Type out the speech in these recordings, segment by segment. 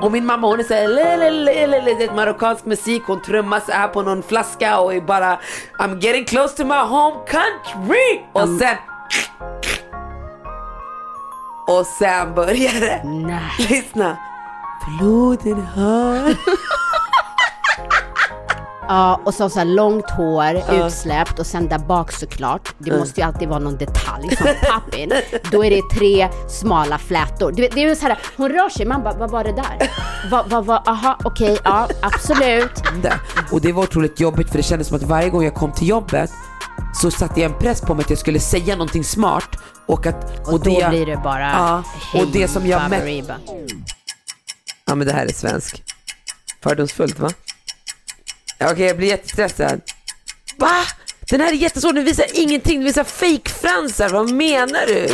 Och min mamma hon är såhär, lelelelele, det är marockansk musik, hon trummar så här på någon flaska och är bara I'm getting close to my home country! Och sen Och sen börjar det. Nej. Lyssna. Floden har Ja, och så, så långt hår, utsläppt och sen där bak såklart. Det måste ju alltid vara någon detalj som pappin. Då är det tre smala flätor. Du vet, det är ju så här, hon rör sig, man bara, vad var det där? Vad, vad, vad, aha, okej, ja, absolut. Och det var otroligt jobbigt för det kändes som att varje gång jag kom till jobbet så satte jag en press på mig att jag skulle säga någonting smart och att... Och, då det, blir det bara, Ja, och det som jag. Ja men det här är svensk. Fördomsfullt va? Okej, Okej jag blir jättestressad. Va? Den här är jättesvår, den visar ingenting, den visar fejkfransar, vad menar du?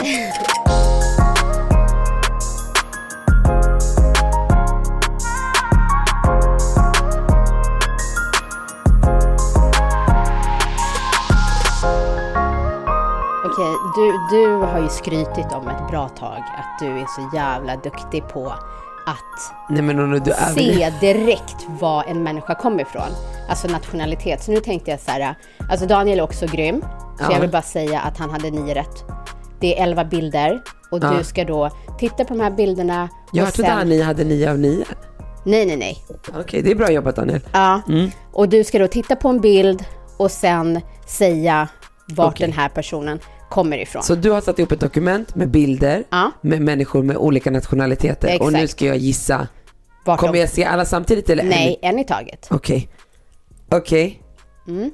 Okej, du, du har ju skrytit om ett bra tag att du är så jävla duktig på att Nej men du se direkt var en människa kommer ifrån. Alltså nationalitet. Så nu tänkte jag så här, alltså Daniel är också grym. Så Ja. jag vill bara säga att han hade nio rätt. Det är elva bilder och Ja. du ska då titta på de här bilderna. Jag trodde att ni hade nio av nio. Nej, nej, nej. Okej, det är bra jobbat Daniel. Ja. Mm. Och du ska då titta på en bild och sen säga vart Okej. den här personen kommer ifrån. Så du har satt ihop ett dokument med bilder Ja. med människor med olika nationaliteter och nu Exakt. ska jag gissa. Vart Kommer de- jag se alla samtidigt eller? en- Nej, en i taget. Okej. Okej. Mm.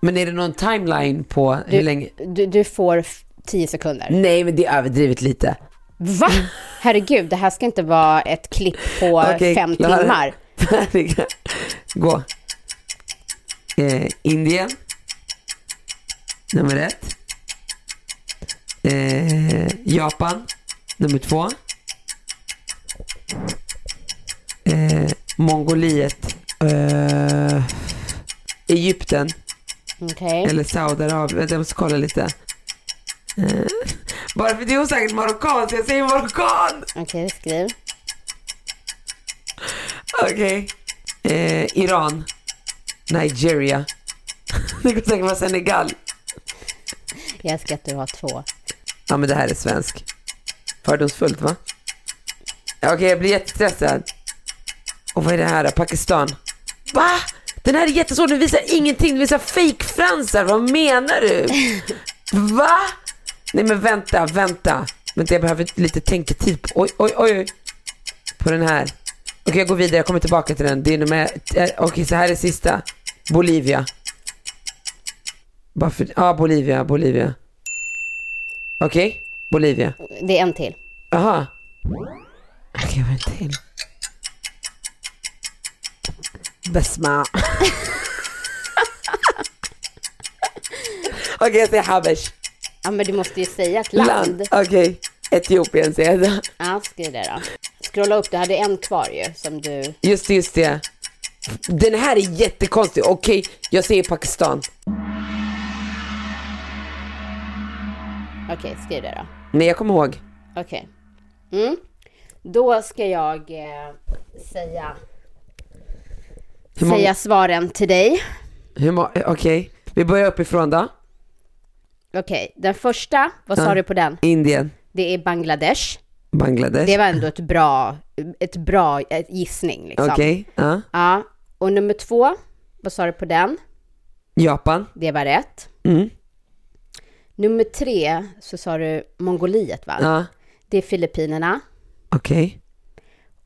Men är det någon timeline på hur Du, länge? du, du får tio sekunder. Nej men det är överdrivet lite. Va? Herregud, det här ska inte vara ett klipp på Okej, fem klara. timmar. Färdiga. Gå. Eh, Indien. Nummer ett. Eh, Japan. Nummer två. Eh, Mongoliet. Eh, Egypten. Okej. Eller Saudiarabien. Jag måste kolla lite. Eh, bara för det är osäkert marockan så jag säger marockan. Okej, skriv. Okej. Eh, Iran. Nigeria. Det går säkert vara Senegal. Jag älskar att du har två. Ja men det här är svensk. Fördomsfullt va? Ja, Okej jag blir jättestressad. Och vad är det här då? Pakistan. Va? Den här är jättesvår, den visar ingenting, den visar fejkfransar, vad menar du? Va? Nej men vänta, vänta. Vänta jag behöver lite tänketid. på- Oj, oj, oj. oj. På den här. Okej jag går vidare, jag kommer tillbaka till den. Det är nummer, eh, okej så här är sista. Bolivia. Bara för, ja Bolivia, Bolivia. Okej, Bolivia. Det är en till. Jaha. Okej, vad är det till? Besma. Okej, jag säger Habesh. Ja, men du måste ju säga ett land. Land. Okej, Etiopien säger jag då. Ja, skriv det då. Scrolla upp, du hade en kvar ju som du... Just det, just det. Den här är jättekonstig. Okej, jag säger Pakistan. Okej, skriv det då. Nej, jag kommer ihåg. Okej. Mm. Då ska jag eh, säga, säga svaren till dig. Må- Okej, vi börjar uppifrån då. Okej, den första, vad sa Ja. du på den? Indien, Det är Bangladesh. Bangladesh. Det var ändå ett bra, ett bra eh, gissning liksom. Okej, ja. Ja, och nummer två, vad sa du på den? Japan. Det var rätt. Mm. Nummer tre så sa du Mongoliet va? Ja, Det är Filippinerna. okej.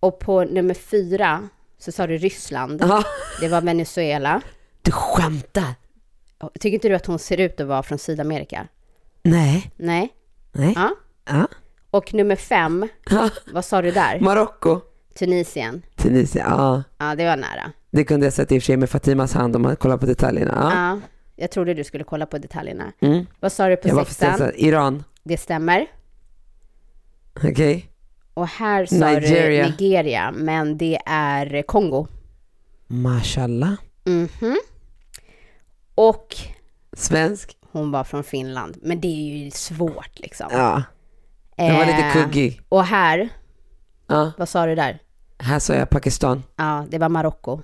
Och på nummer fyra så sa du Ryssland. Ja. Det var Venezuela. Du skämtar? Tycker inte du att hon ser ut att vara från Sydamerika? Nej. Nej. Nej. Ja. Ja. Och nummer fem, vad sa du där? Marocko. Tunisien. Tunisien, ja. Ja, det var nära. Det kunde jag sett i och för sig med Fatimas hand om man kollar på detaljerna. Ja. Ja, jag trodde du skulle kolla på detaljerna. Mm. Vad sa du på Jag sexan? Iran. Det stämmer. Okej. Och här sa Nigeria. du Nigeria, men det är Kongo. Mashallah. Mhm. Och Svensk. hon var från Finland, men det är ju svårt liksom. Ja. Den var lite Eh, kuggig. Och här, Ja. vad sa du där? Här sa jag Pakistan. Ja, det var Marocko.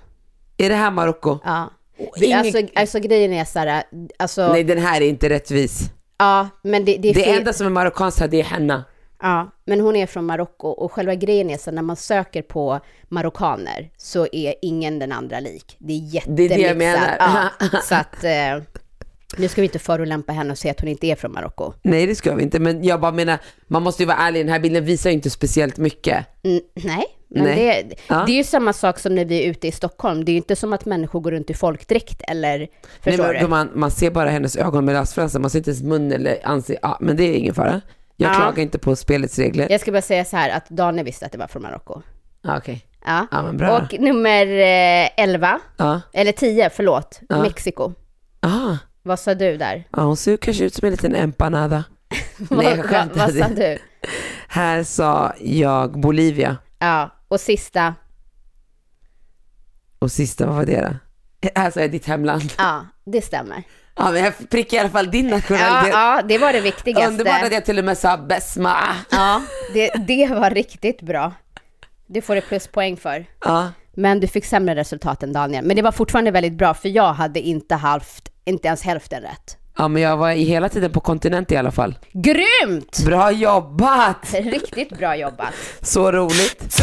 Är det här Marocko? Ja. Ingen- Alltså, alltså grejen är så här, alltså, Nej, den här är inte rättvis. ja, men det, det är Det fel. enda som är marockanskt här, det är henna. Ja, men hon är från Marocko och själva grejen är så när man söker på marockaner så är ingen den andra lik. Det är Det jättemixat. är det jag menar. Ja, så att eh, nu ska vi inte förolämpa henne och säga att hon inte är från Marocko. Nej, det ska vi inte. Men jag bara menar, man måste ju vara ärlig. Den här bilden visar ju inte speciellt mycket. Mm, nej, men Nej. Det, Ja. det är ju samma sak som när vi är ute i Stockholm. Det är ju inte som att människor går runt i folkdräkt eller, Nej, förstår men, du? man, man ser bara hennes ögon med lösfransar, man ser inte ens mun eller ansikte. Ja, men det är ingen fara. Jag Ja. klagar inte på spelets regler. Jag ska bara säga så här att Daniel visste att det var från Marocko. Ja, Okej. Ja. Ja, men bra. Och nummer eh, 11, Ja. eller 10, förlåt, Ja. Mexiko. Ah. Vad sa du där? Ja, hon ser kanske ut som en liten empanada. Nej, jag vad, vad, skämtade. vad sa du? Här sa jag Bolivia. Ja, och sista, Och sista, vad var det då? Jag ditt hemland. ja, det stämmer. Ja, men jag prickar i alla fall din Ja, nationalitet. ja, det var det viktigaste. Underbart att jag till och med sa Besma. Ja, det, det var riktigt bra. Det får du pluspoäng för. Ja. Men du fick sämre resultat än Daniel. Men det var fortfarande väldigt bra, för jag hade inte haft, inte ens hälften rätt. ja, men jag var i hela tiden på kontinent i alla fall. Grymt! Bra jobbat! Riktigt bra jobbat. Så roligt.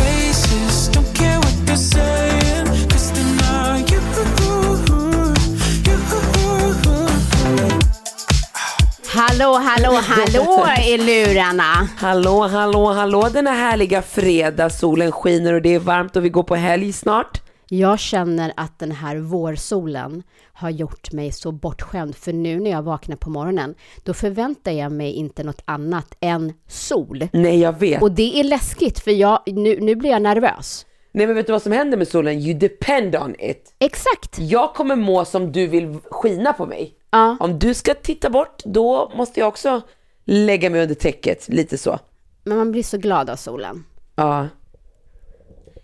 Hallå, hallå, hallå i lurarna. Hallå, hallå, hallå denna härliga fredag. Solen skiner och det är varmt och vi går på helg snart. Jag känner att den här vårsolen har gjort mig så bortskämd, för nu när jag vaknar på morgonen, då förväntar jag mig inte något annat än sol. Nej, jag vet. Och det är läskigt, för jag, nu, nu blir jag nervös. Nej, men vet du vad som händer med solen? You depend on it. Exakt! Jag kommer må som du vill skina på mig. Ja. Om du ska titta bort, då måste jag också lägga mig under täcket, lite så. Men man blir så glad av solen. Ja.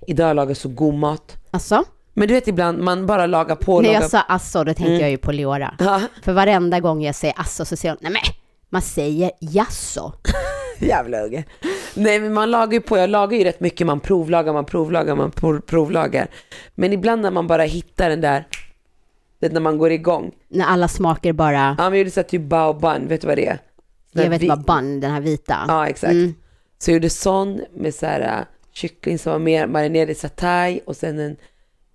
Idag har jag lagat så god mat. Alltså, Men du vet ibland, man bara lagar på när lagar jag sa alltså, då tänkte jag ju på Leora. Ja. För varenda gång jag säger alltså så säger hon, nej men, man säger jasso. Jävla unge. Nej men man lagar ju på, jag lagar ju rätt mycket, man provlagar, man provlagar, man prov, provlagar. Men ibland när man bara hittar den där, det när man går igång. När alla smaker bara, Ja men jag gjorde såhär typ bao bun, vet du vad det är? Jag vet vi- vad bun, den här vita. Ja exakt. Mm. Så jag gjorde sån med så här äh, kyckling som var mer marinerad i satay och sen en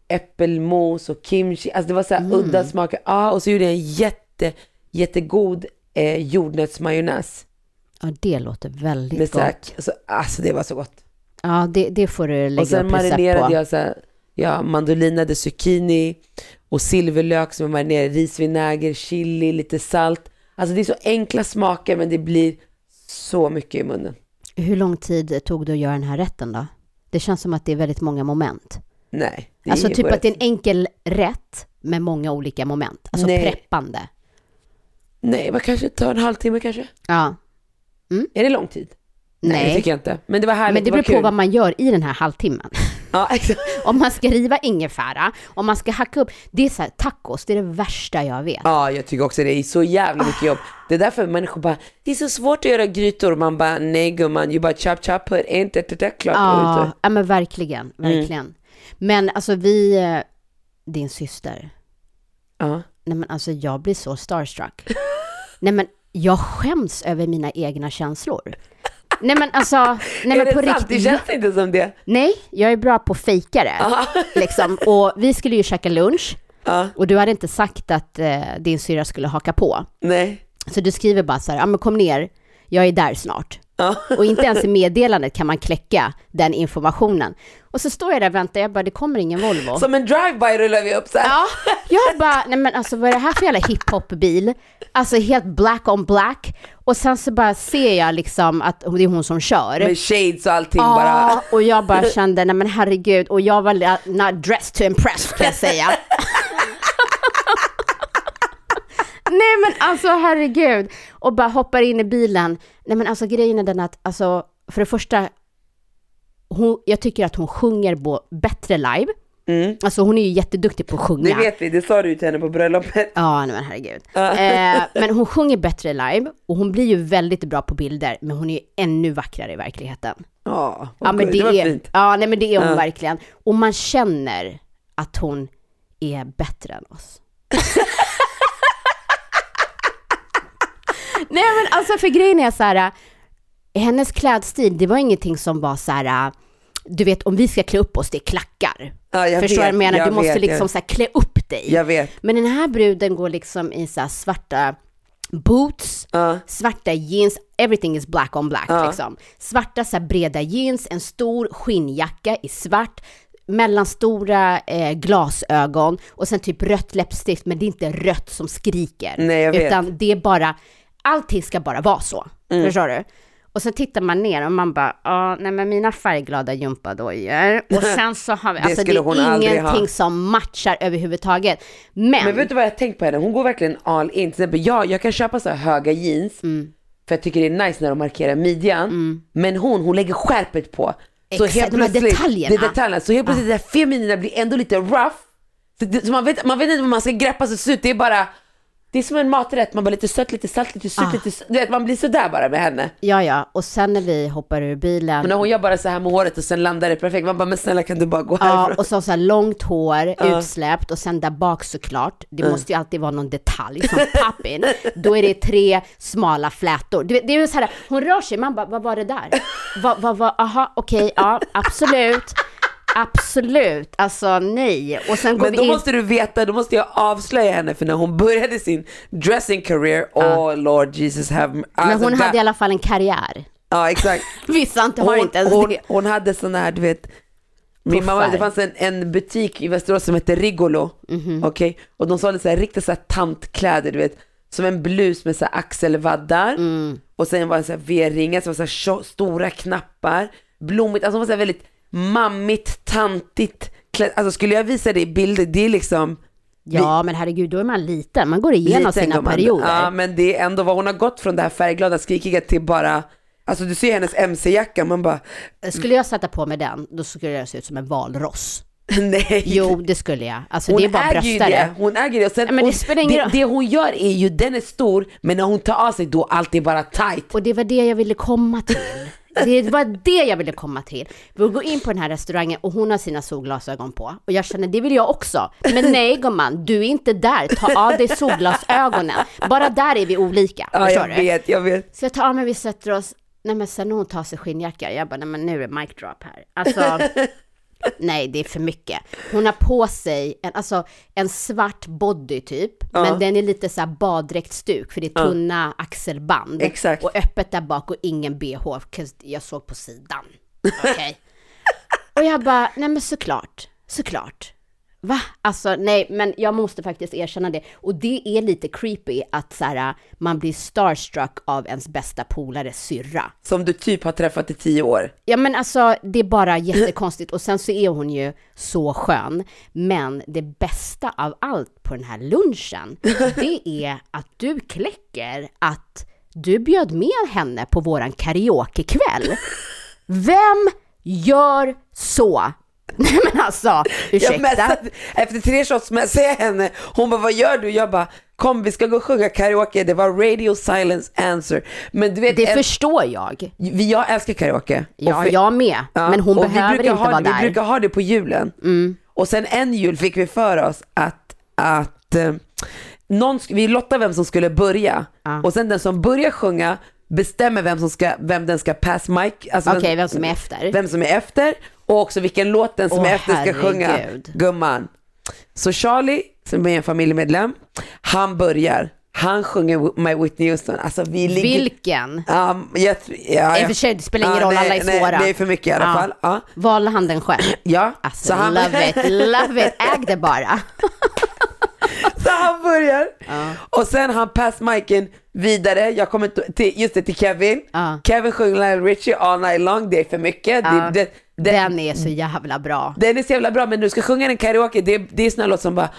äppelmos och kimchi. Alltså det var så här Mm. udda smaker. Ja och så gjorde jag en jätte, jättegod eh, jordnötsmajonnäs. Ja, det låter väldigt Med så här, gott. alltså, alltså det var så gott. Ja, det, det får du lägga Och sen upp marinerade på. jag så här, ja, mandolinade zucchini och silverlök som är marinerad, risvinäger, chili, lite salt. Alltså det är så enkla smaker men det blir så mycket i munnen. Hur lång tid tog det att göra den här rätten då? Det känns som att det är väldigt många moment. Nej. Alltså typ på att det är rätt. en enkel rätt med många olika moment. Alltså Nej. preppande. Nej, vad kanske tar en halvtimme kanske? Ja, Är det lång tid? Nej. det tycker jag inte. Men det var härligt, men det beror på kul. vad man gör i den här halvtimmen. Ja, exakt. Om man ska riva ingefära, om man ska hacka upp, det är så här, tacos, det är det värsta jag vet. Ja, jag tycker också det är så jävla mycket jobb. Det är därför människor bara, det är så svårt att göra grytor. Man bara, nej gumman, you bara chop chop, put in, det, det, klart. Ja, Ja. men verkligen, verkligen. Men alltså vi, eh, din syster, ja. nej men alltså jag blir så starstruck. nej men jag skäms över mina egna känslor. Nej men alltså, nej men det på sant? riktigt. Det känns inte som det. Nej, jag är bra på att fejka det. Liksom. Och vi skulle ju käka lunch och du hade inte sagt att eh, din syra skulle haka på. Nej. Så du skriver bara så här, ja men kom ner, jag är där snart. Och inte ens i meddelandet kan man kläcka den informationen. Och så står jag där och väntar, jag bara, det kommer ingen Volvo. Som en drive-by rullar vi upp så här. Ja, jag bara, nej men alltså vad är det här för jävla hiphop-bil? Alltså helt black on black. Och sen så bara ser jag liksom att det är hon som kör. Med shades och allting Ja, bara. och jag bara kände, nej men herregud, och jag var not dressed to impress kan jag säga. nej men alltså herregud. Och bara hoppar in i bilen. Nej men alltså grejen är den att, alltså för det första, hon, jag tycker att hon sjunger bo, bättre live. Alltså hon är ju jätteduktig på att sjunga. Det vet vi, det sa du ju till henne på bröllopet. Ja, nej men herregud. Eh, men hon sjunger bättre live och hon blir ju väldigt bra på bilder, men hon är ju ännu vackrare i verkligheten. Ja, Ja, men det, det var är, fint. ja, nej men det är hon Ja. verkligen. Och man känner att hon är bättre än oss. nej men alltså för grejen är så här, eh, hennes klädstil, det var ingenting som var så här, eh, du vet om vi ska klä upp oss, det är klackar. Ja, jag Förstår du vad jag vet, menar? du måste vet, liksom jag- så här, klä upp dig. Jag vet. Men den här bruden går liksom i så här svarta boots, Ja. svarta jeans, everything is black on black Ja. liksom. Svarta så här breda jeans, en stor skinnjacka i svart, mellanstora eh, glasögon och sen typ rött läppstift, men det är inte rött som skriker. Nej, jag vet. Utan det är bara, allting ska bara vara så. Mm. Förstår du? Och så tittar man ner och man bara, ja, nej men mina färgglada gympadojor. Och sen så har vi, Det alltså det är ingenting som matchar överhuvudtaget. Men, Men vet du vad jag tänkt på henne? Hon går verkligen all in. Till exempel, jag, jag kan köpa så här höga jeans Mm. för jag tycker det är nice när de markerar midjan. Men hon, hon lägger skärpet på. Så Exakt, de här detaljerna. Det är detaljerna. Så helt plötsligt det här feminina blir ändå lite rough. Så, det, så man, vet, man vet inte vad man ska greppa sig ut. Det är bara, det är som en maträtt. Man bara lite sött, lite salt, lite surt, Ah. lite sött. Du vet, man blir sådär bara med henne. ja ja, och sen när vi hoppar ur bilen, Men hon gör bara så här med håret och sen landar det perfekt. Man bara, men snälla kan du bara gå Ja, härifrån? och så, så här långt hår, utsläppt och sen där bak såklart, det måste ju alltid vara någon detalj som pop-in. Då är det tre smala flätor. Du vet, det är ju så här, hon rör sig, man bara, vad var det där? Vad, vad, vad, aha, okej, ja, absolut. Absolut, alltså nej. Och sen går Men vi då in. måste du veta, då måste jag avslöja henne för när hon började sin dressing career, oh lord Jesus have Men alltså, hon där- hade i alla fall en karriär. Ja exakt. Vissa inte har Hon, inte ens hon, det. hon hade sån här, du vet, min mamma, det fanns en, en butik i Västerås som hette Rigolo, Mhm. okej, och de sålde så här riktigt så här tantkläder, du vet, som en blus med så här axelvaddar, Mm. och sen var det så här V-ringar, så var så här stora knappar, blommigt, alltså det var så här väldigt mammigt, tantigt, alltså skulle jag visa det i bilder, det är liksom Ja, men herregud, då är man liten. Man går igenom Lite sina perioder. Ja, men det är ändå vad hon har gått från det här färgglada, skrikiga till bara, alltså du ser hennes MC-jacka, man bara, Skulle jag sätta på mig den, då skulle jag se ut som en valross. nej. Jo, det skulle jag. Alltså Hon det är bara äger ju bröstare. det, hon äger det. Och sen, Ja, men det spelar ingen det, det hon gör är ju, den är stor, men när hon tar av sig då allt är bara tight. Och det var det jag ville komma till. Det var det jag ville komma till. Vi går in på den här restaurangen och hon har sina solglasögon på. Och jag känner, det vill jag också. Men nej gumman, du är inte där. Ta av dig solglasögonen. Bara där är vi olika. Ja, jag du? vet, jag vet. Så jag tar av mig, vi sätter oss. Nej men sen när hon tar sig skinnjacka, jag bara, nej men nu är det mic drop här. Alltså, nej det är för mycket. Hon har på sig en, alltså, en svart body typ, men den är lite så här baddräktstuk för det är tunna axelband. Exakt. Och öppet där bak och ingen bh, jag såg på sidan. Okej. och jag bara, nej men såklart, såklart. Va? Alltså nej, men jag måste faktiskt erkänna det. Och det är lite creepy att så här, man blir starstruck av ens bästa polares syrra. Som du typ har träffat i tio år. Ja men alltså det är bara jättekonstigt och sen så är hon ju så skön. Men det bästa av allt på den här lunchen, det är att du kläcker att du bjöd med henne på våran karaokekväll. Vem gör så? Nej men alltså, ursäkta. messade, efter tre shots messade jag henne, hon bara vad gör du? Jag bara kom vi ska gå och sjunga karaoke, det var radio silence answer. Men du vet, Det en, förstår jag. vi, jag älskar karaoke. Ja, för- jag med. Ja, Men hon och vi behöver inte ha, vara Vi där. Mm. brukar ha det på julen. Och sen en jul fick vi för oss att, att eh, någon, vi lottade vem som skulle börja. Ja. Och sen den som börjar sjunga bestämmer vem, som ska, vem den ska pass mic. Alltså Okej, vem som är efter. Vem som är efter och också vilken låt den som Åh, är efter ska sjunga. herregud. Gumman. Så Charlie, som är en familjemedlem, han börjar. Han sjunger My Whitney Houston. Alltså vi ligger... Vilken? Ja, jag, ja, I och för sig, det spelar ingen roll, nej, alla är nej, svåra. Det är för mycket i alla Ja. fall. Ja. Valde han den själv? Ja, Alltså, så han, love it, love it, äg det bara. så han börjar. Och sen han pass micken vidare. Jag kommer inte- till, just det, till Kevin. Ja. Kevin sjunger Lionel Richie all night long. Det är för mycket. Ja. Det, det, det, Den är så jävla bra. Den är så jävla bra, men du ska sjunga den karaoke, det, det är såna låt som bara,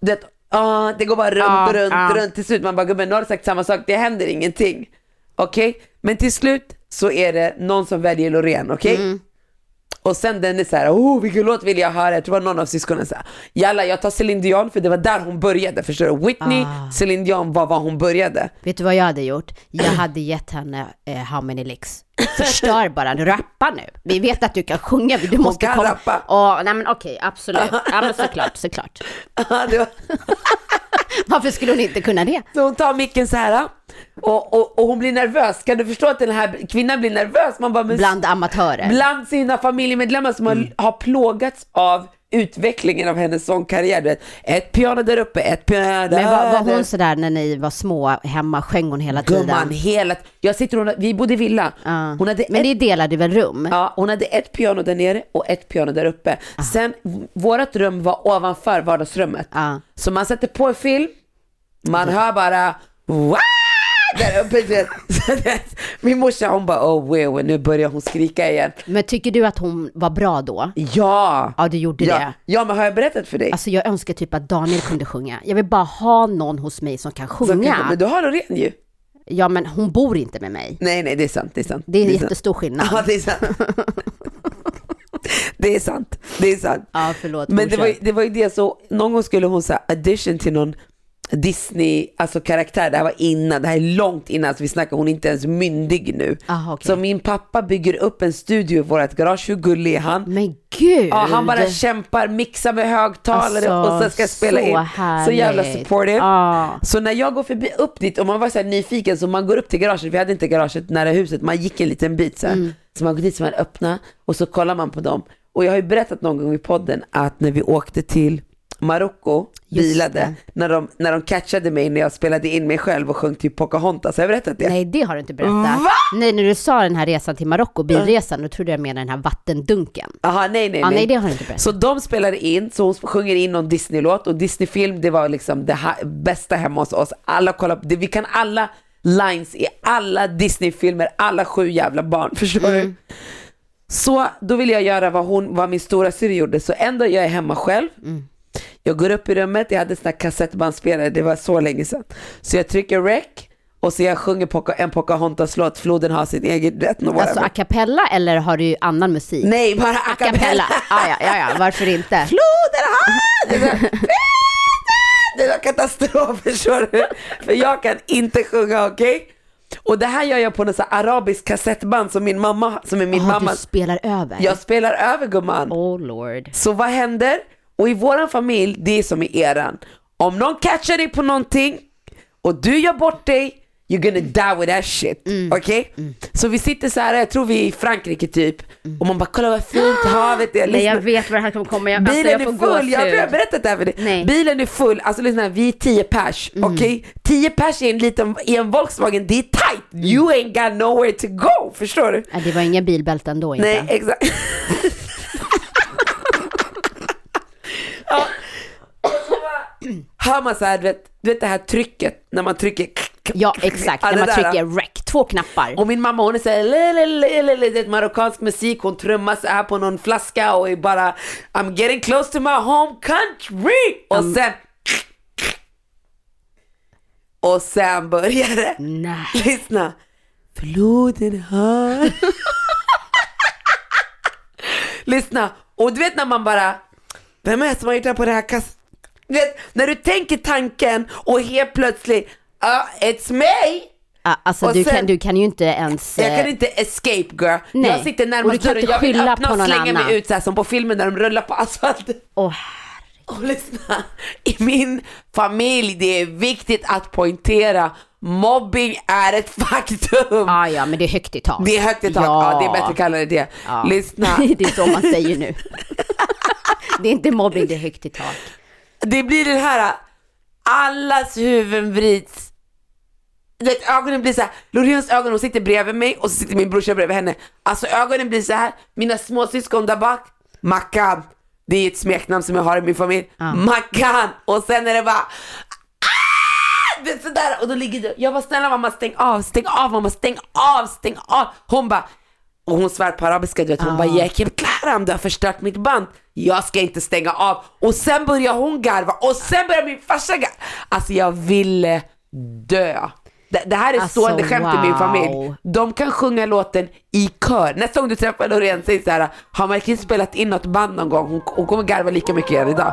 det, ah, det går bara runt och runt, ja. runt till slut. Man bara, gubben nu har du sagt samma sak, det händer ingenting. Okej? Men till slut så är det någon som väljer Loreen, okej? Mm. Och sen den är så här, oh vilken låt vill jag höra? Jag tror det var någon av syskonen så här, jalla jag tar Celine Dion för det var där hon började, förstår du? Whitney, Ah. Celine Dion var var hon började. Vet du vad jag hade gjort? Jag hade gett henne eh, How many licks. Förstör bara, rappa nu. Vi vet att du kan sjunga, du måste kan komma. rappa. Åh, nej men okej, absolut. Ja men såklart, såklart. Varför skulle hon inte kunna det? Så hon tar micken så här och, och, och hon blir nervös. Kan du förstå att den här kvinnan blir nervös? Man bara, men Bland amatörer. bland sina familjemedlemmar som Mm. har, har plågats av utvecklingen av hennes sångkarriär. Du vet, Ett piano där uppe, ett piano där. Men var, var hon sådär när ni var små hemma, sjöng hon hela tiden? Gumman, hela... Jag sitter hon, vi bodde i villa. Ja. Hon hade Men ett, ni delade väl rum? ja, hon hade ett piano där nere och ett piano där uppe. Sen, v- vårat rum var ovanför vardagsrummet. Ja. Så man sätter på en film, man hör bara Wah! Min morsa hon bara oh wow, nu börjar hon skrika igen. Men tycker du att hon var bra då? Ja! Ja, du gjorde ja. det. Ja, men har jag berättat för dig? Alltså jag önskar typ att Daniel kunde sjunga. Jag vill bara ha någon hos mig som kan sjunga. Men du har Loreen ju. Ja men hon bor inte med mig. Nej, nej, det är sant. Det är sant. Det är en sant. jättestor skillnad. Ja, det är sant. det är sant. Det är sant. Ja, förlåt, Men det var, det var ju det, så någon gång skulle hon säga addition till någon Disney, alltså karaktär, det här var innan, det här är långt innan, så vi snackar, hon är inte ens myndig nu. Aha, okej. Så min pappa bygger upp en studio i vårt garage, hur gullig är han? Men gud! Ja, han bara kämpar, mixar med högtalare Alltså, och sen ska spela så in. Så jävla härligt. supportive. Ja. Så när jag går förbi upp dit och man var så här nyfiken så man går upp till garaget, vi hade inte garaget nära huset, man gick en liten bit så. Mm. Så man går dit så man öppnar och så kollar man på dem. Och jag har ju berättat någon gång i podden att när vi åkte till Marocko, bilade, när de, när de catchade mig när jag spelade in mig själv och sjöng till Pocahontas, har jag berättat det? Nej, det har du inte berättat. Va? Nej, när du sa den här resan till Marocko, bilresan, då trodde jag menade den här vattendunken. Jaha, nej nej Ja, nej, det har du inte berättat. Så de spelade in, så hon sjunger in någon Disney-låt och Disney-film det var liksom det bästa hemma hos oss. Alla kollar på det, vi kan alla lines i alla Disney-filmer, alla sju jävla barn, förstår Mm. du? Så då vill jag göra vad, hon, vad min stora syster gjorde, så en dag jag är hemma själv, Mm. Jag går upp i rummet, jag hade sån här kassettbandspelare, det var så länge sedan. Så jag trycker rec och så jag sjunger Poca, en Pocahontas-låt, floden har sin egen rätt. Alltså a cappella eller har du annan musik? Nej, bara a cappella. Ah, ja, ja, ja, varför inte? floden har det var katastrof, förstår du? För jag kan inte sjunga, okej? Och det här gör jag på något arabiskt kassettband som min mamma, som är min Ah, mamma. du spelar över? Jag spelar över gumman. Oh lord. Så vad händer? Och i våran familj, det är som i eran. Om någon catchar dig på någonting och du gör bort dig, you're gonna die with that shit. Mm. Okej? Så vi sitter så här, jag tror vi är i Frankrike typ, och man bara kolla vad fint havet är. Mm. Nej, jag vet vad det här kommer komma. Jag, alltså, Bilen jag får är full, jag har gåshud. berättat det här för dig. Nej. Bilen är full, alltså lyssna, vi är 10 pers, Mm. okej? 10 pers i en liten, i en Volkswagen, det är tight. You ain't got nowhere to go, förstår du? Nej, det var inga bilbälten då inte. Nej, exakt. ja. Och så bara Hör man så här, du vet, du vet det här trycket när man trycker Ja, exakt. När man trycker rec, två knappar. och min mamma hon är såhär, det är marockansk musik, hon trummar så här på någon flaska och är bara I'm getting close to my home country. Och sen och sen börjar det. Nej. Lyssna. Floden har... Lyssna. Och du vet när man bara, vem är det som har gjort det här på det här kast... Vet, när du tänker tanken och helt plötsligt, uh, it's me. Ah, Alltså Och du, sen- kan, du kan ju inte ens... Jag kan eh, inte escape girl. Nej. Jag sitter Och närmast du kan dörren, inte jag vill öppna på och slänga annan. mig ut så här som på filmen när de rullar på asfalten. Åh, Och lyssna, i min familj det är viktigt att poängtera mobbing är ett faktum. ah, ja, men det är högt i tak. Det är högt i tak, ja. det är bättre att kalla det det. Ja. Lyssna, det är så man säger nu. det är inte mobbing, det är högt i tak. Det blir den här, allas huvuden vrids vet, ögonen blir så här, Loreens ögon, hon sitter bredvid mig och så sitter min brorsa bredvid henne. Alltså ögonen blir så här, mina småsyskon där bak, Mackan, det är ett smeknamn som jag har i min familj, Mackan, och sen är det bara ah! det är sådär, och då ligger du, jag var snälla mamma stäng av, stäng av mamma, stäng av, stäng av. Hon bara, och hon svär på arabiska, du vet, hon bara Jekim Klaram du har förstört mitt band. Jag ska inte stänga av. Och sen börjar hon garva och sen börjar min farsa garva. Alltså jag ville dö. Det, det här är Alltså, stående skämt i min wow. familj. De kan sjunga låten i kör. Nästa gång du träffar Loreen, säg så här, har man verkligen spelat in något band någon gång? Hon, hon kommer garva lika mycket igen idag.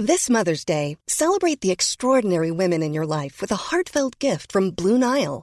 This Mother's Day, celebrate the extraordinary women in your life with a heartfelt gift from Blue Nile.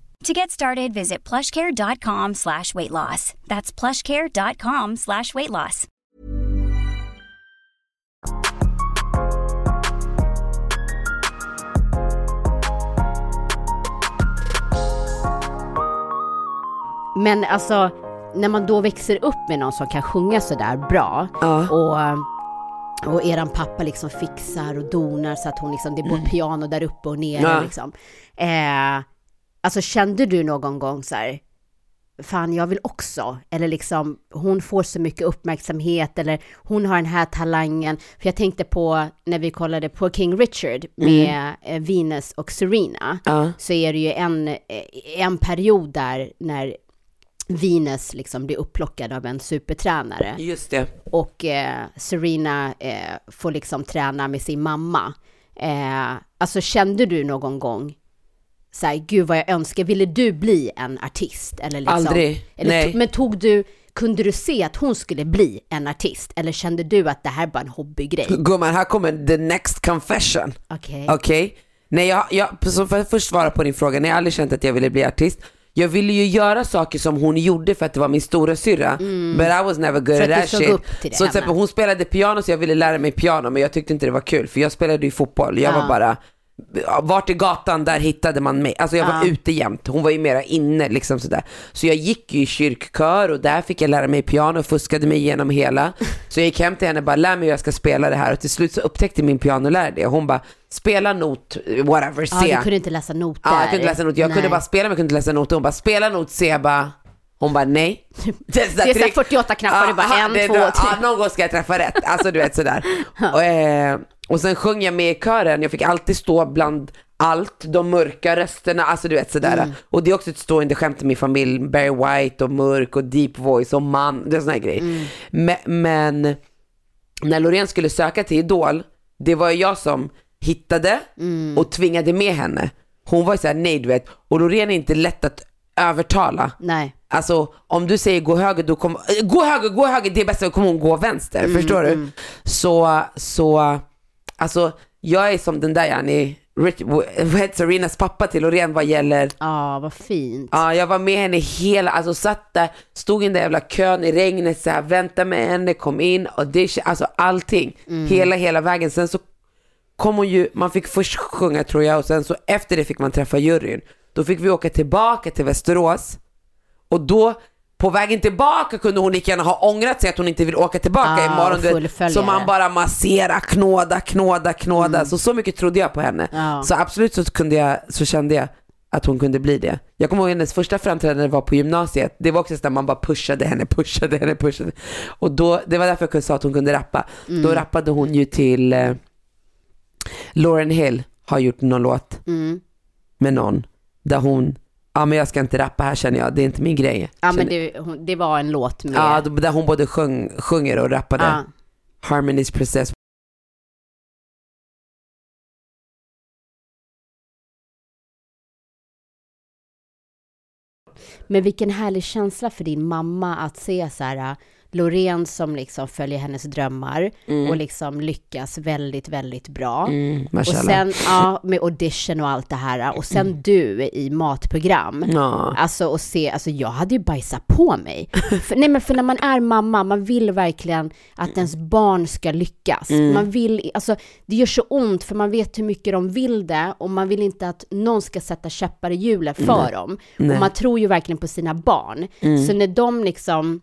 To get started, visit plushcare.com slash weight loss. That's plushcare.com slash weight loss. Men alltså, när man då växer upp med någon som kan sjunga sådär bra Ja. och, och eran pappa liksom fixar och donar så att hon liksom, det är både piano där uppe och nere Ja. liksom. Eh, alltså kände du någon gång så här, fan jag vill också, eller liksom hon får så mycket uppmärksamhet eller hon har den här talangen. För jag tänkte på när vi kollade på King Richard med eh, Venus och Serena, Ja. så är det ju en, eh, en period där när Venus liksom blir upplockad av en supertränare Just det. och eh, Serena eh, får liksom träna med sin mamma. Eh, alltså kände du någon gång så här, gud vad jag önskar, ville du bli en artist? Eller liksom, Aldrig. Eller, Nej. Men tog du, kunde du se att hon skulle bli en artist? Eller kände du att det här var en hobbygrej? Gumman, här kommer the next confession. Okej. Okej? Nej, jag, jag, så för att först svara på din fråga, nej jag har aldrig känt att jag ville bli artist. Jag ville ju göra saker som hon gjorde för att det var min stora syra. but I was never good För at that shit. upp till det, så till exempel hon spelade piano så jag ville lära mig piano men jag tyckte inte det var kul för jag spelade ju fotboll. Jag var bara, vart i gatan där hittade man mig. Alltså jag var ute jämt. Hon var ju mera inne liksom sådär. Så jag gick ju i kyrkkör och där fick jag lära mig piano och fuskade mig igenom hela. Så jag gick hem till henne och bara, lär mig hur jag ska spela det här och till slut så upptäckte min pianolärare det. Hon bara, spela not, whatever, Ja, se. du kunde inte läsa noter. Ja, jag kunde inte läsa noter. Jag kunde Nej. bara spela men jag kunde inte läsa noter. Hon bara, spela not, jag bara. Hon bara nej. Det är, Det är så här 48 knappar, bara, en, det är två, bra. tre. Ja, någon gång ska jag träffa rätt. Alltså du vet sådär. Och, eh, och sen sjöng jag med i kören. Jag fick alltid stå bland allt, de mörka rösterna, alltså du vet sådär. Mm. Och det är också ett stående skämt i min familj. Barry White och mörk och deep voice och man, det är sådana här grejer. Mm. Men, men när Loreen skulle söka till Idol, det var jag som hittade Mm. och tvingade med henne. Hon var ju såhär, nej du vet, och Loreen är inte lätt att övertala. Nej. Alltså om du säger gå höger, då kommer, äh, gå höger, gå höger, det är bäst, då kommer hon gå vänster, förstår du? Så, så, alltså jag är som den där heter Serenas pappa till Loreen vad gäller Ja, vad fint. Ja, jag var med henne hela, alltså satt där, stod i den där jävla kön i regnet så här, väntade med henne, kom in det, alltså allting. Hela, hela vägen. Sen så kom hon ju, man fick först sjunga tror jag och sen så efter det fick man träffa juryn. Då fick vi åka tillbaka till Västerås och då på vägen tillbaka kunde hon lika gärna ha ångrat sig att hon inte vill åka tillbaka Ah, imorgon. du vet. Så man bara massera, knåda, knåda, knåda. Så så mycket trodde jag på henne. Ja. Så absolut så, kunde jag, så kände jag att hon kunde bli det. Jag kommer ihåg hennes första framträdande var på gymnasiet. Det var också så där man bara pushade henne, pushade henne, pushade. Och då, det var därför jag sa att hon kunde rappa. Mm. Då rappade hon ju till eh, Lauren Hill har gjort någon låt Mm. med någon där hon ja men jag ska inte rappa här känner jag, det är inte min grej. Ja men det, hon, det var en låt med... Ja, där hon både sjung, sjunger och rappade. Ja. Harmony's Princess. Men vilken härlig känsla för din mamma att se så här Loreen som liksom följer hennes drömmar och liksom lyckas väldigt, väldigt bra. Mm, och sen, ja, med audition och allt det här. Och sen du i matprogram. Ja. Alltså och se, alltså jag hade ju bajsat på mig. för, nej men för när man är mamma, man vill verkligen att ens barn ska lyckas. Mm. Man vill, alltså det gör så ont för man vet hur mycket de vill det och man vill inte att någon ska sätta käppar i hjulet för dem. Nej. Och man tror ju verkligen på sina barn. Så när de liksom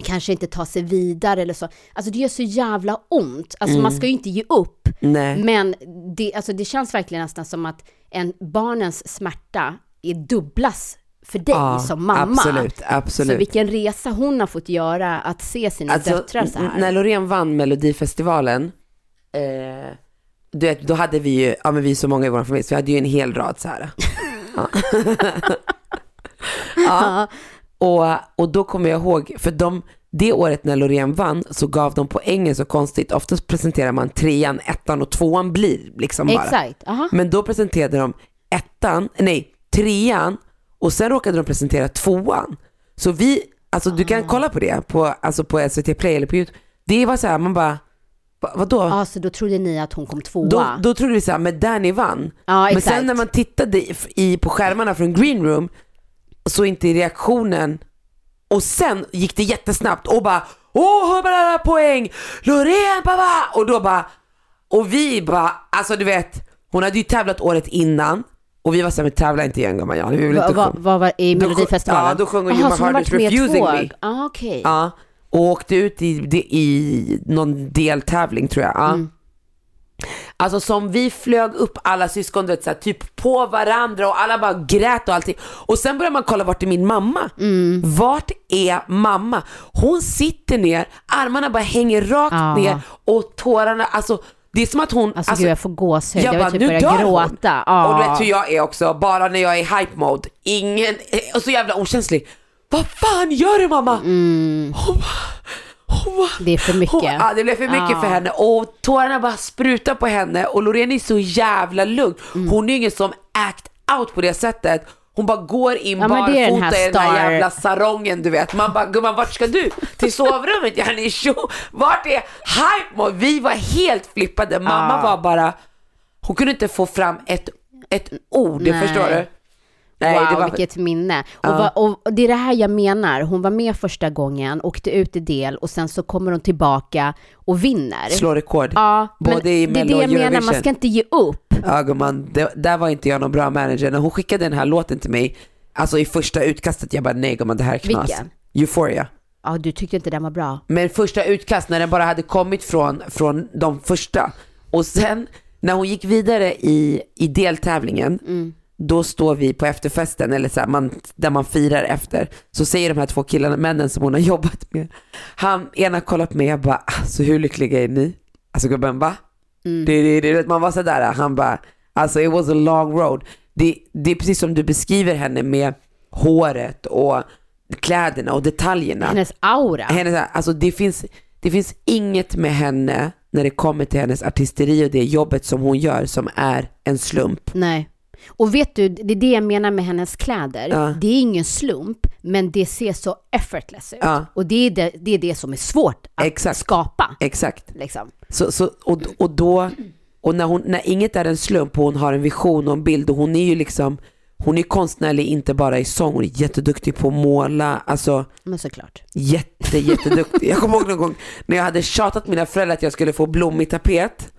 kanske inte tar sig vidare eller så, alltså det gör så jävla ont. Alltså man ska ju inte ge upp. Nej. Men det, alltså det känns verkligen nästan som att en barnens smärta är dubblas för dig Ja, som mamma. absolut, absolut. Så vilken resa hon har fått göra att se sina Alltså, döttrar så här. när Loreen vann Melodifestivalen, eh, du vet, då hade vi ju, ja men vi är så många i vår familj, så vi hade ju en hel rad så här. Ja. ja. Och, och då kommer jag ihåg, för de, det året när Loreen vann så gav de poängen så konstigt. Oftast presenterar man trean, ettan och tvåan blir liksom bara. Exakt, aha. Men då presenterade de ettan, nej trean och sen råkade de presentera tvåan. Så vi, alltså du Ah. kan kolla på det på, alltså på SVT Play eller på YouTube. Det var så här, man bara, va, vadå? Ja, så då trodde ni att hon kom tvåa. Då, då trodde vi så här, men Danny vann. Ja, men sen när man tittade i, i, på skärmarna från green room så inte reaktionen och sen gick det jättesnabbt och bara åh, hur bara poäng, Loreen baba och då bara och vi bara, alltså du vet, hon hade ju tävlat året innan och vi var såhär, men tävla inte igen gumman, ja, vi vill Vad inte va, va, var i Melodifestivalen? ja, då sjöng hon Jaha, You My Heart Is Refusing Me. Ja, okej. Ja, och åkte ut i, i någon deltävling tror jag. Ja. Alltså som vi flög upp alla syskon, du vet, så här, typ på varandra och alla bara grät och allting. Och sen börjar man kolla, vart är min mamma? Vart är mamma? Hon sitter ner, armarna bara hänger rakt Ja. ner och tårarna, alltså det är som att hon... Alltså, gud, jag får gåshud. Jag, bara, vill typ nu börja hon. gråta. Ja. Och du vet hur jag är också, bara när jag är i hype mode. Ingen, och så jävla okänslig. Vad fan gör du mamma? Hon bara, hon Det är för mycket. hon, ja, det blev för mycket Ja. för henne och tårarna bara sprutar på henne och Loreen är så jävla lugn. Mm. Hon är ju ingen som act out på det sättet. Hon bara går in Ja, den barfota här i den här jävla sarongen du vet. Man bara, gumman vart ska du? Till sovrummet? Ja, ni tjo. Vart är hype mode? Vi var helt flippade. Mamma Ja. var bara, hon kunde inte få fram ett, ett ord, Nej. förstår du? Wow, vilket minne. Och, Ja. va, och det är det här jag menar. Hon var med första gången, åkte ut i del och sen så kommer hon tillbaka och vinner. slår rekord. Ja, Både men i det är det och jag menar, man ska inte ge upp. Ja gumman, där var inte jag någon bra manager. När hon skickade den här låten till mig, alltså i första utkastet, jag bara nej gumman det här är knas. Vilken? Euphoria. Ja, du tyckte inte den var bra. Men första utkast när den bara hade kommit från, från de första. Och sen när hon gick vidare i, i deltävlingen, då står vi på efterfesten, eller så här, man, där man firar efter. Så säger de här två killarna, männen som hon har jobbat med. Han, ena kollar på mig, jag bara, alltså hur lyckliga är ni? Alltså gubben, va? Det, det, det, man var sådär, han bara, alltså it was a long road. Det, det är precis som du beskriver henne med håret och kläderna och detaljerna. Hennes aura. Hennes, alltså det, finns, det finns inget med henne när det kommer till hennes artisteri och det jobbet som hon gör som är en slump. Nej. Och vet du, det är det jag menar med hennes kläder. Ja. Det är ingen slump, men det ser så effortless ut. Ja. Och det är det, det är det som är svårt att Exakt. skapa. Exakt. Liksom. Så, så, och, och då, och när, hon, när inget är en slump och hon har en vision och en bild och hon är ju liksom, hon är konstnärlig inte bara i sång, hon är jätteduktig på att måla, alltså Men såklart. jätte, jätteduktig. Jag kommer ihåg någon gång när jag hade tjatat mina föräldrar att jag skulle få blommig tapet.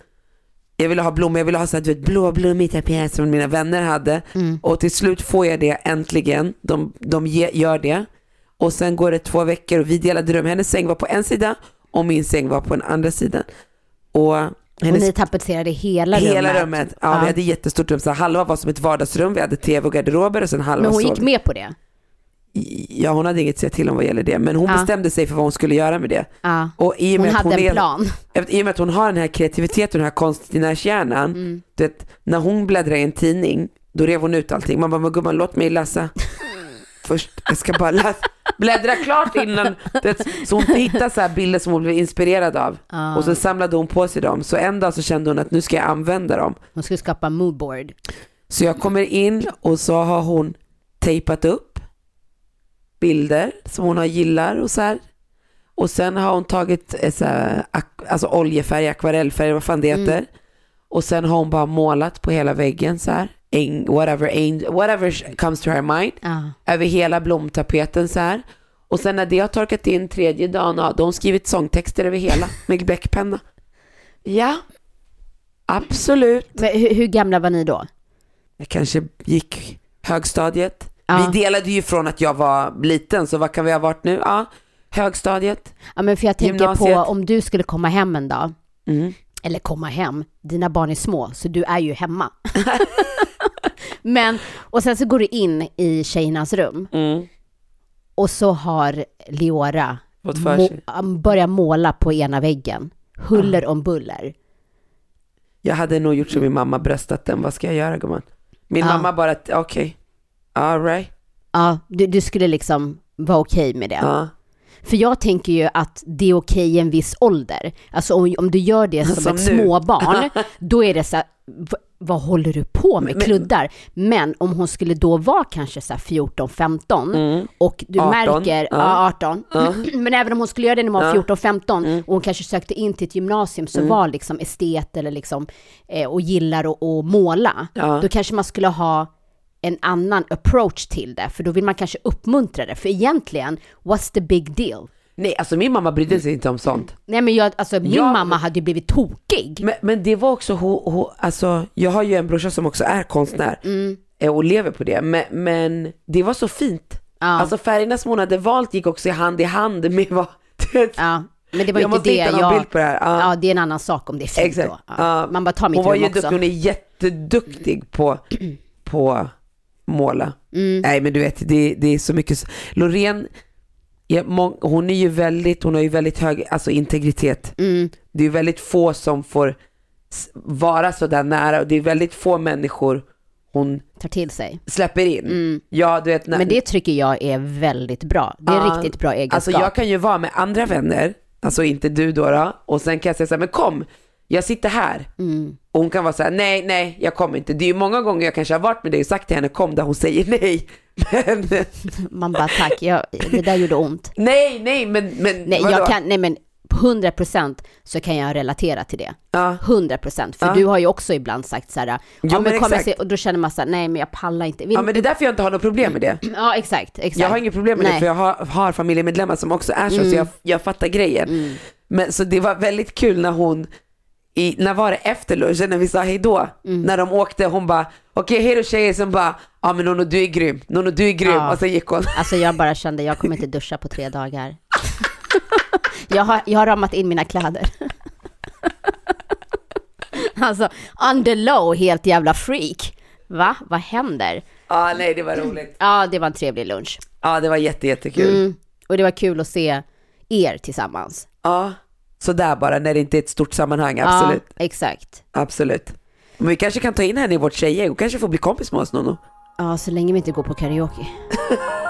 Jag ville ha blommor, jag ville ha så här, du vet, blå blommig tapet som mina vänner hade. Och till slut får jag det äntligen. De, de ge, gör det. Och sen går det två veckor och vi delade rum. Hennes säng var på en sida och min säng var på den andra sidan. Och Och hennes ni tapetserade hela, Hela rummet. rummet. Ja, vi hade jättestort rum. Så halva var som ett vardagsrum. Vi hade tv och garderober och sen halva Men hon gick med på det? Ja, hon hade inget att säga till om vad gäller det. Men hon Ja. bestämde sig för vad hon skulle göra med det. Ja. Och i och med Hon att hade en är- plan. I och med att hon har den här kreativiteten den här konstnärshjärnan. Mm. Du vet, när hon bläddrar i en tidning Då rev hon ut allting. Man bara, men gumman låt mig läsa först. Jag ska bara läsa, bläddra klart innan. Det, så hon hittade så här bilder som hon blev inspirerad av. Och så samlade hon på sig dem. Så en dag så kände hon att nu ska jag använda dem. Hon skulle skapa moodboard. Så jag kommer in och så har hon tejpat upp bilder som hon har gillar och så här. Och sen har hon tagit eh, så här, alltså oljefärg, akvarellfärg, vad fan det heter. Och sen har hon bara målat på hela väggen så här. Whatever, ang- whatever comes to her mind. Ja. Över hela blomtapeten så här. Och sen när det har torkat in tredje dagen, då har hon skrivit sångtexter över hela med bläckpenna. Ja, absolut. Men hur, hur gamla var ni då? Jag kanske gick högstadiet. Ja. Vi delade ju från att jag var liten, så vad kan vi ha varit nu? Ja, högstadiet. Ja, men för jag tänker Gymnasiet. på om du skulle komma hem en dag, Mm. eller komma hem, dina barn är små, så du är ju hemma. men, och sen så går du in i tjejernas rum Mm. och så har Leora Fått för må, sig. börjat måla på ena väggen, huller om buller. Jag hade nog gjort som min mamma, bröstat den. Vad ska jag göra gumman? Min Ja. mamma bara, okej, all right. Ja, du, du skulle liksom vara okej med det. Ja. För jag tänker ju att det är okej i en viss ålder. Alltså om, om du gör det som, Som ett nu. småbarn, då är det så här, "V- vad håller du på med? Men- Kluddar. Men om hon skulle då vara kanske så här 14, 15 och du 18, märker, ja. ja. 18, men även om hon skulle göra det när hon var Ja. 14, 15 och hon kanske sökte in till ett gymnasium som var liksom estet eller liksom eh, och gillar att, måla, Ja. då kanske man skulle ha en annan approach till det, för då vill man kanske uppmuntra det. För egentligen, what's the big deal? Nej, alltså min mamma brydde sig inte om sånt. Nej men jag, alltså min Ja. mamma hade ju blivit tokig. Men, men det var också, hon, hon, alltså, jag har ju en brorsa som också är konstnär Mm. eh, och lever på det, men, men det var så fint. Ja. Alltså färgerna som hon hade valt gick också hand i hand med vad, Ja, men det var Jag inte måste det hitta någon jag... bild på det här. Ja. Ja, det är en annan sak om det är fint Exakt. då. Ja. Man bara tar mitt hon var rum ju också. duktig, hon är jätteduktig på, på måla. Mm. Nej men du vet, det, det är så mycket. Loreen, ja, hon är ju väldigt, hon har ju väldigt hög alltså, integritet. Mm. Det är väldigt få som får vara så där nära och det är väldigt få människor hon Tar till sig. släpper in. Ja, du vet, när, Men det tycker jag är väldigt bra. Det är Ja, riktigt bra egenskap. Alltså jag kan ju vara med andra vänner, alltså inte du då, då och sen kan jag säga så här, men kom, jag sitter här. Mm. Och hon kan vara så här, nej, nej, jag kommer inte. Det är ju många gånger jag kanske har varit med dig och sagt till henne, kom, där hon säger nej. Men, Man bara tack, jag, det där gjorde ont. nej, nej, men, men Nej, vadå? jag kan, nej men 100% så kan jag relatera till det. Ja. 100% för Ja. du har ju också ibland sagt så här, ja, men men kommer se, och då känner man så här, nej men jag pallar inte. Vill, Ja, men det är därför jag inte har något problem med det. ja exakt, exakt. Jag har inget problem med Nej. det, för jag har, har familjemedlemmar som också är så, så jag, jag fattar grejen. Men så det var väldigt kul när hon, i, när var det efter lunchen när vi sa hej då? När de åkte, hon bara, okej hej då tjejer, som bara, ja men Nono du är grym, Nono du är grym, Ja. och sen gick hon. Alltså jag bara kände, jag kommer inte duscha på tre dagar. jag, har, jag har ramat in mina kläder. alltså, on the low, helt jävla freak. Va? Vad händer? Ja nej det var roligt. Ja, det var en trevlig lunch. Ja det var jätte, jättekul. Mm. Och det var kul att se er tillsammans. Ja, sådär bara när det inte är ett stort sammanhang, absolut. Ja, exakt. Absolut. Men vi kanske kan ta in henne i vårt tjejgäng och kanske få bli kompis med oss Nono. Ja, så länge vi inte går på karaoke.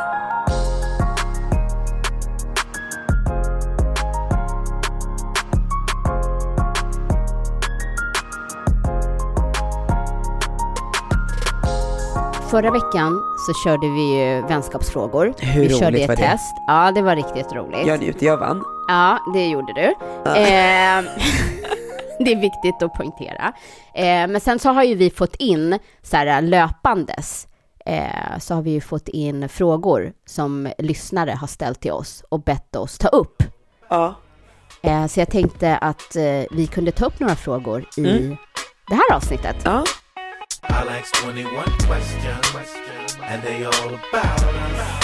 Förra veckan så körde vi ju vänskapsfrågor. Hur vi körde roligt ett var det? test. Ja, det var riktigt roligt. Jag njuter, jag vann. Ja, det gjorde du. Eh, det är viktigt att poängtera. Eh, men sen så har ju vi fått in så här löpandes eh, så har vi ju fått in frågor som lyssnare har ställt till oss och bett oss ta upp. Ja. Eh, så jag tänkte att eh, vi kunde ta upp några frågor i det här avsnittet. Ja. I like 21 questions, and they all about us.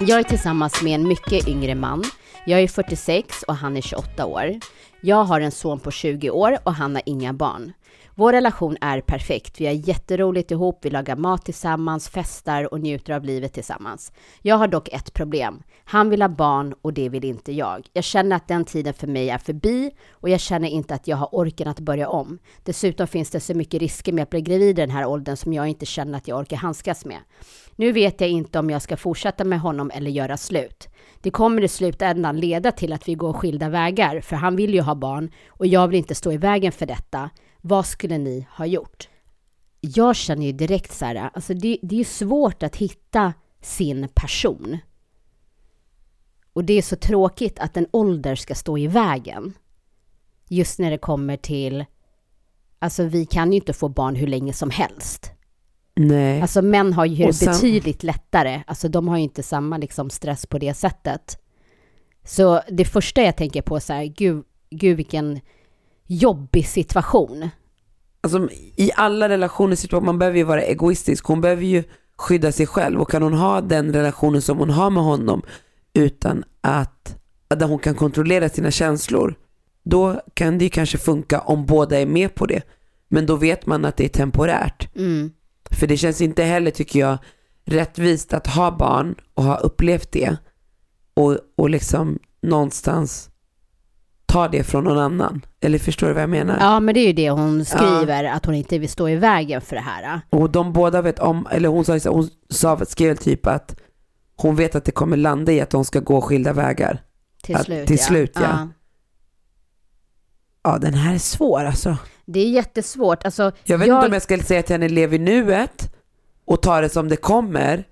Jag är tillsammans med en mycket yngre man. Jag är 46 och han är 28 år. Jag har en son på 20 år och han har inga barn. Vår relation är perfekt. Vi har jätteroligt ihop, vi lagar mat tillsammans, festar och njuter av livet tillsammans. Jag har dock ett problem. Han vill ha barn och det vill inte jag. Jag känner att den tiden för mig är förbi och jag känner inte att jag har orken att börja om. Dessutom finns det så mycket risker med att bli gravid i den här åldern som jag inte känner att jag orkar handskas med. Nu vet jag inte om jag ska fortsätta med honom eller göra slut. Det kommer i slutändan leda till att vi går skilda vägar, för han vill ju ha barn och jag vill inte stå i vägen för detta. Vad skulle ni ha gjort? Jag känner ju direkt så här, alltså det, det är ju svårt att hitta sin person. Och det är så tråkigt att en ålder ska stå i vägen. Just när det kommer till, alltså vi kan ju inte få barn hur länge som helst. Nej. Alltså män har ju sen- betydligt lättare. Alltså de har ju inte samma liksom stress på det sättet. Så det första jag tänker på så här, gud, gud vilken jobbig situation. Alltså, I alla relationer, man behöver ju vara egoistisk. Hon behöver ju skydda sig själv och kan hon ha den relationen som hon har med honom utan att, där hon kan kontrollera sina känslor, då kan det ju kanske funka om båda är med på det. Men då vet man att det är temporärt. Mm. För det känns inte heller, tycker jag, rättvist att ha barn och ha upplevt det och, och liksom någonstans ta det från någon annan. Eller förstår du vad jag menar? Ja, men det är ju det hon skriver, att hon inte vill stå i vägen för det här. Och de båda vet om, eller hon sa, hon sa, skrev typ att hon vet att det kommer landa i att de ska gå skilda vägar. Till Att- slut, till ja. slut, ja. Ja, den här är svår alltså. Det är jättesvårt. Alltså, Jag vet inte om jag ska säga till henne, lev i nuet och ta det som det kommer,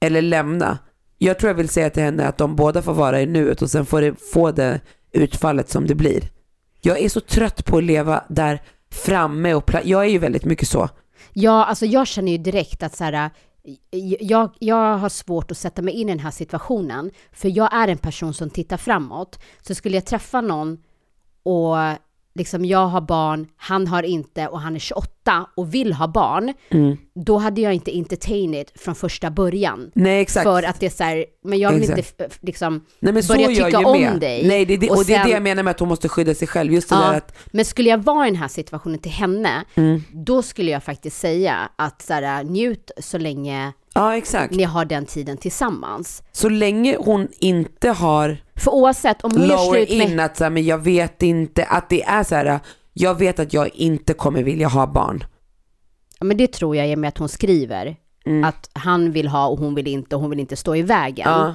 eller lämna. Jag tror jag vill säga till henne att de båda får vara i nuet och sen får det få det utfallet som det blir. Jag är så trött på att leva där framme och pla- jag är ju väldigt mycket så. Ja, alltså jag känner ju direkt att så här, eh, jag, jag har svårt att sätta mig in i den här situationen, för jag är en person som tittar framåt. Så skulle jag träffa någon och liksom jag har barn, han har inte och han är 28 och vill ha barn, Mm. då hade jag inte entertained från första början. Nej exakt. För att det är så här, men jag vill Exakt. inte liksom Nej men börja tycka om med. dig. Nej det det, och, det är det jag menar med att hon måste skydda sig själv. Just det Ja, där att, Men skulle jag vara i den här situationen till henne, Mm. då skulle jag faktiskt säga att så här, njut så länge ja exakt. ni har den tiden tillsammans. Så länge hon inte har För oavsett om hon gör lower slut med... in att så här, men jag vet inte, att det är så här, jag vet att jag inte kommer vilja ha barn. Ja, men det tror jag är med att hon skriver. Mm. Att han vill ha och hon vill inte och hon vill inte stå i vägen. Ja.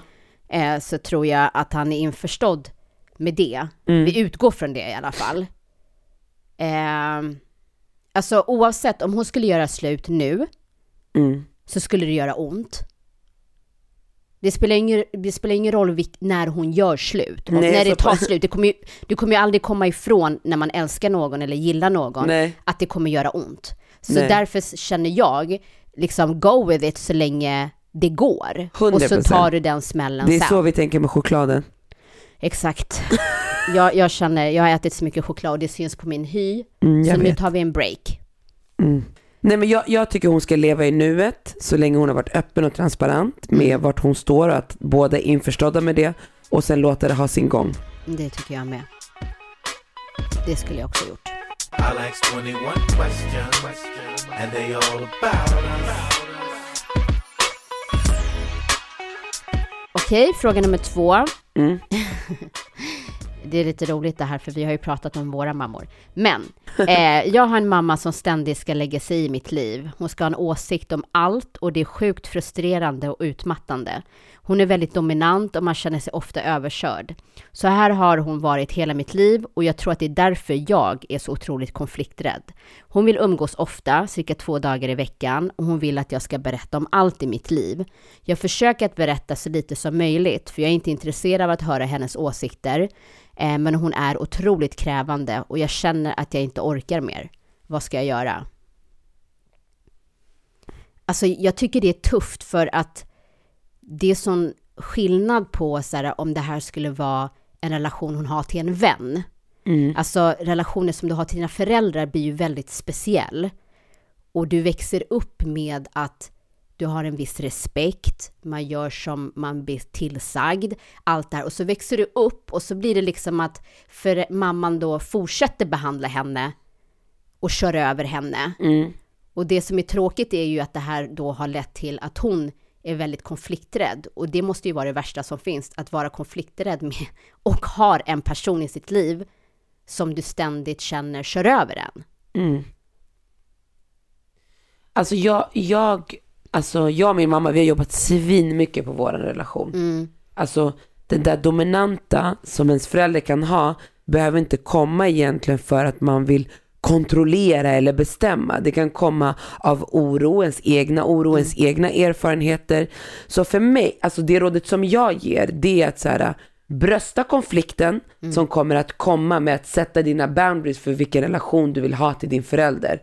Eh, så tror jag att han är införstådd med det. Mm. Vi utgår från det i alla fall. Eh, alltså oavsett om hon skulle göra slut nu Mm. Så skulle det göra ont. Det spelar ingen, det spelar ingen roll när hon gör slut. Och Nej, när det tar slut. Det kommer ju, du kommer ju aldrig komma ifrån när man älskar någon eller gillar någon Nej. att det kommer göra ont. Så Nej. därför känner jag, liksom go with it så länge det går. Och så 100%. tar du den smällen Det är sen. så vi tänker med chokladen. Exakt. Jag, jag känner, jag har ätit så mycket choklad och det syns på min hy. Mm, så jag nu vet. tar vi en break. Nej men jag, jag tycker hon ska leva i nuet så länge hon har varit öppen och transparent med Mm. vart hon står och att båda är införstådda med det och sen låta det ha sin gång. Det tycker jag med. Det skulle jag också gjort. I like 21 questions, and they all about us. Okej, fråga nummer två. Mm. Det är lite roligt det här, för vi har ju pratat om våra mammor. Men eh, jag har en mamma som ständigt ska lägga sig i mitt liv. Hon ska ha en åsikt om allt och det är sjukt frustrerande och utmattande. Hon är väldigt dominant och man känner sig ofta överkörd. Så här har hon varit hela mitt liv och jag tror att det är därför jag är så otroligt konflikträdd. Hon vill umgås ofta, cirka två dagar i veckan, och hon vill att jag ska berätta om allt i mitt liv. Jag försöker att berätta så lite som möjligt, för jag är inte intresserad av att höra hennes åsikter, eh, men hon är otroligt krävande och jag känner att jag inte orkar mer. Vad ska jag göra? Alltså, jag tycker det är tufft för att det är sån skillnad på så här, om det här skulle vara en relation hon har till en vän. Alltså relationer som du har till dina föräldrar blir ju väldigt speciell. Och du växer upp med att du har en viss respekt, man gör som man blir tillsagd, allt det här. Och så växer du upp och så blir det liksom att för mamman då fortsätter behandla henne och kör över henne. Och det som är tråkigt är ju att det här då har lett till att hon är väldigt konflikträdd. Och det måste ju vara det värsta som finns, att vara konflikträdd med och har en person i sitt liv som du ständigt känner kör över en. Alltså jag, jag, alltså jag och min mamma, vi har jobbat svin mycket på vår relation. Alltså den där dominanta som ens förälder kan ha behöver inte komma egentligen för att man vill kontrollera eller bestämma. Det kan komma av oro, ens egna oro, ens egna erfarenheter. Så för mig, alltså det rådet som jag ger, det är att så här, brösta konflikten som kommer att komma med att sätta dina boundaries för vilken relation du vill ha till din förälder.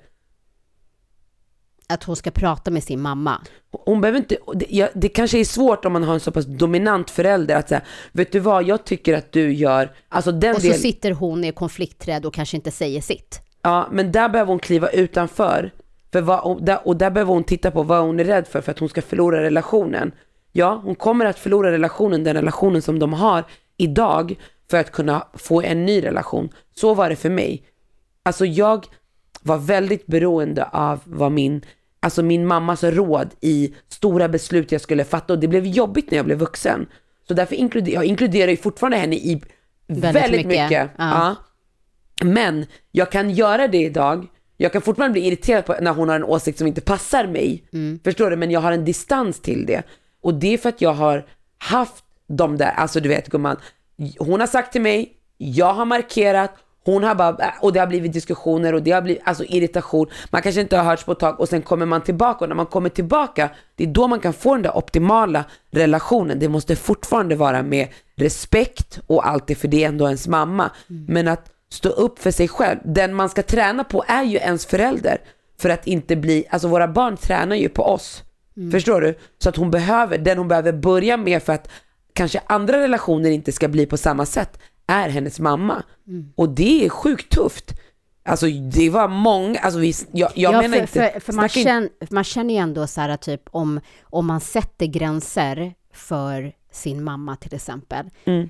Att hon ska prata med sin mamma. Hon behöver inte, det, ja, det kanske är svårt om man har en så pass dominant förälder att säga, vet du vad, jag tycker att du gör, alltså den Och så delen, sitter hon i konflikträdd och kanske inte säger sitt. Ja men där behöver hon kliva utanför. För vad, och, där, och där behöver hon titta på vad hon är rädd för, för att hon ska förlora relationen. Ja, hon kommer att förlora relationen, den relationen som de har idag, för att kunna få en ny relation. Så var det för mig. Alltså jag var väldigt beroende av vad min, alltså min mammas råd i stora beslut jag skulle fatta och det blev jobbigt när jag blev vuxen. Så därför inkluderar jag inkluderar ju fortfarande henne i väldigt, mycket. mycket. Ja. Men jag kan göra det idag. Jag kan fortfarande bli irriterad på när hon har en åsikt som inte passar mig. Förstår du? Men jag har en distans till det. Och det är för att jag har haft de där, alltså du vet gumman, hon har sagt till mig, jag har markerat, hon har bara, och det har blivit diskussioner och det har blivit alltså irritation. Man kanske inte har hörts på ett tag och sen kommer man tillbaka och när man kommer tillbaka, det är då man kan få den där optimala relationen. Det måste fortfarande vara med respekt och allt det, för det är ändå ens mamma. Men att stå upp för sig själv, den man ska träna på är ju ens förälder. För att inte bli, alltså våra barn tränar ju på oss. Förstår du? Så att hon behöver, den hon behöver börja med för att kanske andra relationer inte ska bli på samma sätt, är hennes mamma. Och det är sjukt tufft. Alltså det var många, alltså vi, jag, jag ja, menar för, inte, för, för man, känner, man känner ju ändå så här typ om, om man sätter gränser för sin mamma till exempel. Mm.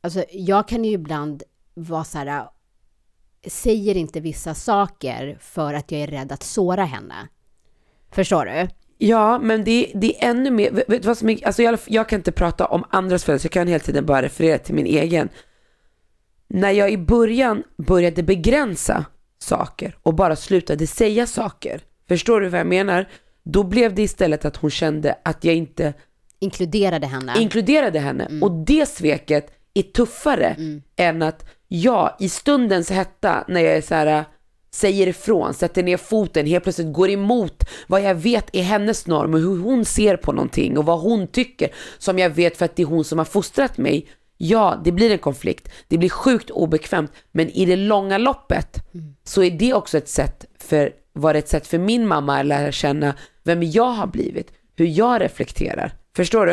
Alltså jag kan ju ibland vara så här, säger inte vissa saker för att jag är rädd att såra henne. Förstår du? Ja, men det, det är ännu mer, vet du vad som är, alltså jag, jag kan inte prata om andras så jag kan hela tiden bara referera till min egen. När jag i början började begränsa saker och bara slutade säga saker, förstår du vad jag menar? Då blev det istället att hon kände att jag inte Inkluderade henne. inkluderade henne. Och det sveket är tuffare än att jag i stundens hetta, när jag är så här, säger ifrån, sätter ner foten, helt plötsligt går emot vad jag vet är hennes norm och hur hon ser på någonting och vad hon tycker, som jag vet för att det är hon som har fostrat mig. Ja, det blir en konflikt, det blir sjukt obekvämt, men i det långa loppet så är det också ett sätt för, var det ett sätt för min mamma att lära känna vem jag har blivit, hur jag reflekterar. Förstår du?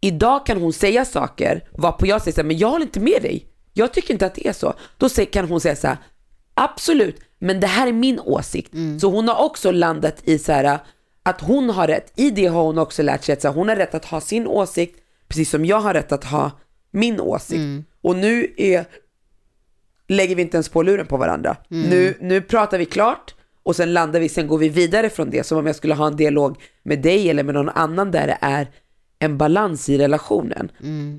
Idag kan hon säga saker, varpå jag säger så här, men jag håller inte med dig. Jag tycker inte att det är så. Då kan hon säga så här, absolut, men det här är min åsikt. Så hon har också landat i så här, att hon har rätt. I det har hon också lärt sig att så här, hon har rätt att ha sin åsikt, precis som jag har rätt att ha min åsikt. Och nu är, lägger vi inte ens på luren på varandra. Nu, nu pratar vi klart och sen landar vi, sen går vi vidare från det. Som om jag skulle ha en dialog med dig eller med någon annan där det är en balans i relationen.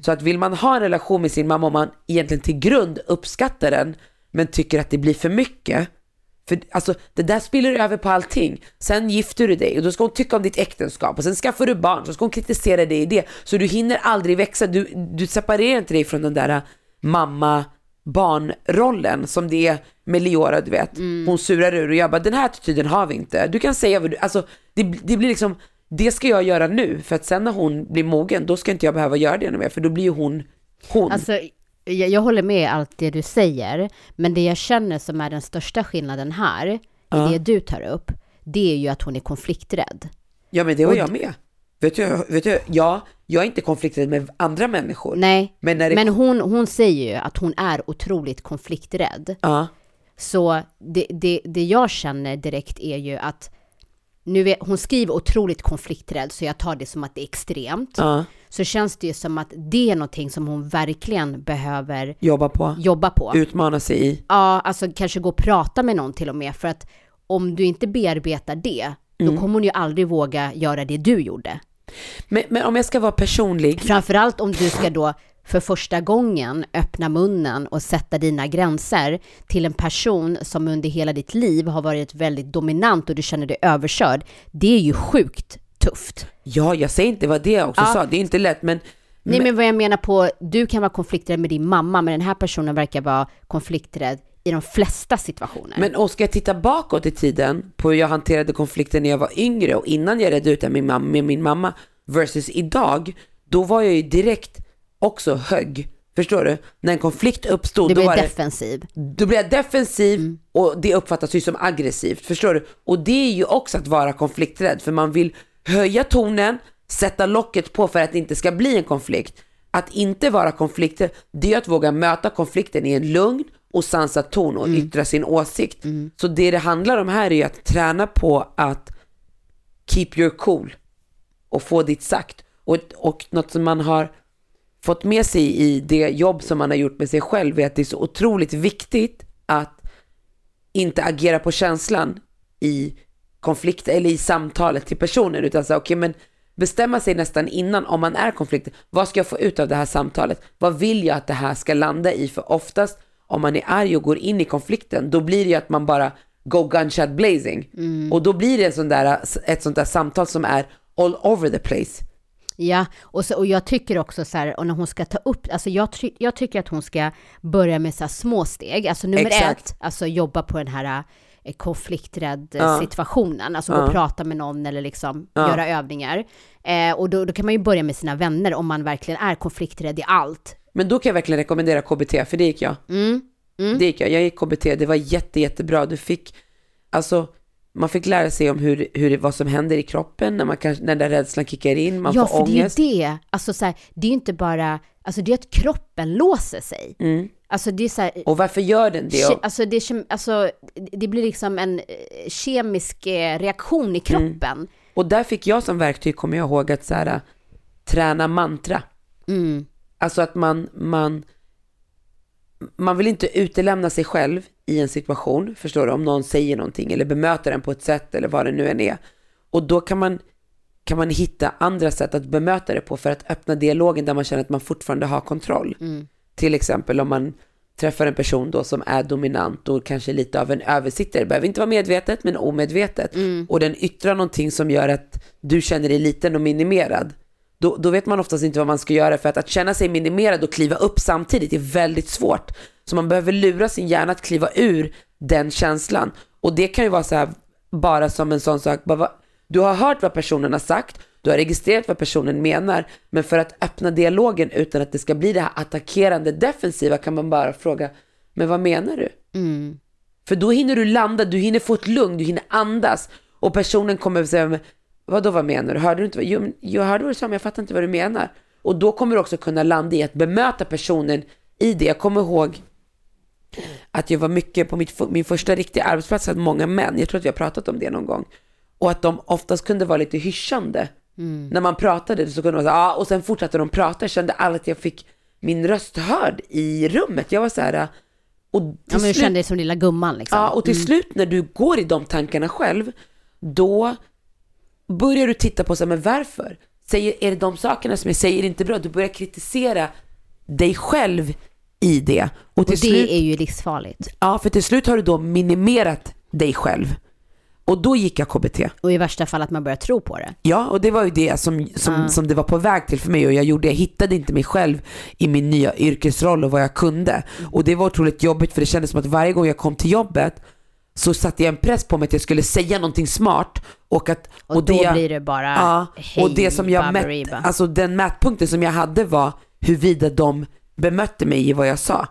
Så att vill man ha en relation med sin mamma om man egentligen till grund uppskattar den men tycker att det blir för mycket. För alltså, det där spiller över på allting. Sen gifter du dig och då ska hon tycka om ditt äktenskap och sen skaffar du barn så ska hon kritisera dig i det. Så du hinner aldrig växa, du, du separerar inte dig från den där mamma barnrollen som det är med Leora, du vet. Hon surar ur och jag bara, den här attityden har vi inte. Du kan säga vad du, alltså det, det blir liksom, det ska jag göra nu för att sen när hon blir mogen, då ska inte jag behöva göra det mer för då blir ju hon, hon. Alltså, jag, jag håller med allt det du säger, men det jag känner som är den största skillnaden här, i det du tar upp, det är ju att hon är konflikträdd. Ja men det var jag med. Vet du, vet du, ja, jag är inte konflikträdd med andra människor. Nej, Men det- men hon, hon säger ju att hon är otroligt konflikträdd. Ja, Så det, det, det jag känner direkt är ju att nu är, hon skriver otroligt konflikträdd så jag tar det som att det är extremt. Ja, Så känns det ju som att det är någonting som hon verkligen behöver jobba på. jobba på. Utmana sig i. Ja, alltså kanske gå och prata med någon till och med. För att om du inte bearbetar det, Mm. då kommer hon ju aldrig våga göra det du gjorde. Men, men om jag ska vara personlig. Framförallt om du ska då för första gången öppna munnen och sätta dina gränser till en person som under hela ditt liv har varit väldigt dominant och du känner dig överkörd. Det är ju sjukt tufft. Ja, jag säger inte vad det jag också Ja. sa. Det är inte lätt, men Nej men vad jag menar på, du kan vara konflikträdd med din mamma, men den här personen verkar vara konflikträdd i de flesta situationer. Men och ska jag titta bakåt i tiden på hur jag hanterade konflikten när jag var yngre och innan jag redde ut det med min mamma versus idag, då var jag ju direkt också hög. Förstår du? När en konflikt uppstod, var det, defensiv. då blev jag defensiv och det uppfattas ju som aggressivt. Förstår du? Och det är ju också att vara konflikträdd för man vill höja tonen, sätta locket på för att det inte ska bli en konflikt. Att inte vara konflikträdd, det är att våga möta konflikten i en lugn och sansad ton och yttra sin åsikt. Så det det handlar om här är ju att träna på att keep your cool och få ditt sagt. Och, och något som man har fått med sig i det jobb som man har gjort med sig själv är att det är så otroligt viktigt att inte agera på känslan i konflikt eller i samtalet till personen utan säga okej men bestämma sig nästan innan om man är konflikt. Vad ska jag få ut av det här samtalet? Vad vill jag att det här ska landa i? För oftast om man är arg och går in i konflikten då blir det ju att man bara go gunshot blazing. Och då blir det en sån där, ett sånt där samtal som är all over the place. Ja, och, så, och jag tycker också så här, och när hon ska ta upp, alltså jag, ty, jag tycker att hon ska börja med så här små steg. Alltså nummer Exakt. ett, alltså jobba på den här eh, konflikträdd eh, Ja. situationen, alltså gå Ja. och prata med någon eller liksom Ja. göra övningar. Eh, och då, då kan man ju börja med sina vänner om man verkligen är konflikträdd i allt. Men då kan jag verkligen rekommendera KBT, för det gick jag. Mm. Det gick jag. Jag gick KBT, det var jätte, jättebra. Du fick, alltså, man fick lära sig om hur, hur, vad som händer i kroppen när, man kanske, när den rädslan kickar in, man ja, får för ångest. det är ju det, alltså så här, det är ju inte bara, alltså det är att kroppen låser sig. Alltså det är så här, Mm. Och varför gör den det? Ke- Alltså det, är alltså det blir liksom en eh, kemisk eh, reaktion i kroppen. Och där fick jag som verktyg, kommer jag ihåg, att så här, träna mantra. Mm. Alltså att man, man, man vill inte utelämna sig själv i en situation, förstår du? Om någon säger någonting eller bemöter den på ett sätt eller vad det nu än är. Och då kan man, kan man hitta andra sätt att bemöta det på för att öppna dialogen där man känner att man fortfarande har kontroll. Till exempel om man träffar en person då som är dominant och kanske lite av en översittare, det behöver inte vara medvetet men omedvetet. Och den yttrar någonting som gör att du känner dig liten och minimerad. Då, då vet man oftast inte vad man ska göra för att att känna sig minimerad och kliva upp samtidigt är väldigt svårt. Så man behöver lura sin hjärna att kliva ur den känslan. Och det kan ju vara så här, bara som en sån sak, bara, du har hört vad personen har sagt, du har registrerat vad personen menar, men för att öppna dialogen utan att det ska bli det här attackerande defensiva kan man bara fråga, men vad menar du? För då hinner du landa, du hinner få ett lugn, du hinner andas och personen kommer säga, "Men vadå vad menar du? Hörde du inte? Jo, jag hörde vad du sa men jag fattar inte vad du menar. Och då kommer du också kunna landa i att bemöta personen i det. Jag kommer ihåg att jag var mycket på mitt, min första riktiga arbetsplats, hade många män, jag tror att vi har pratat om det någon gång. Och att de oftast kunde vara lite hyschande. När man pratade så kunde man säga, ja, och sen fortsatte de prata, jag kände aldrig att jag fick min röst hörd i rummet. Jag var så här, och till Ja, men du slut- kände dig som lilla gumman liksom. Ja, och till slut när du går i de tankarna själv, då börjar du titta på så här, men varför? Säger, är det de sakerna som jag säger inte bra? Du börjar kritisera dig själv i det. Och och till det slut, är ju livsfarligt. ja, för till slut har du då minimerat dig själv. Och då gick jag KBT. Och i värsta fall att man börjar tro på det. Ja, och det var ju det som, som, Ja. som det var på väg till för mig och jag gjorde, jag hittade inte mig själv i min nya yrkesroll och vad jag kunde. Och det var otroligt jobbigt för det kändes som att varje gång jag kom till jobbet så satte jag en press på mig att jag skulle säga någonting smart och att... Och, då det jag- blir det bara Ja, hej och det som jag mätt, alltså den mätpunkten som jag hade var huruvida de bemötte mig i vad jag sa.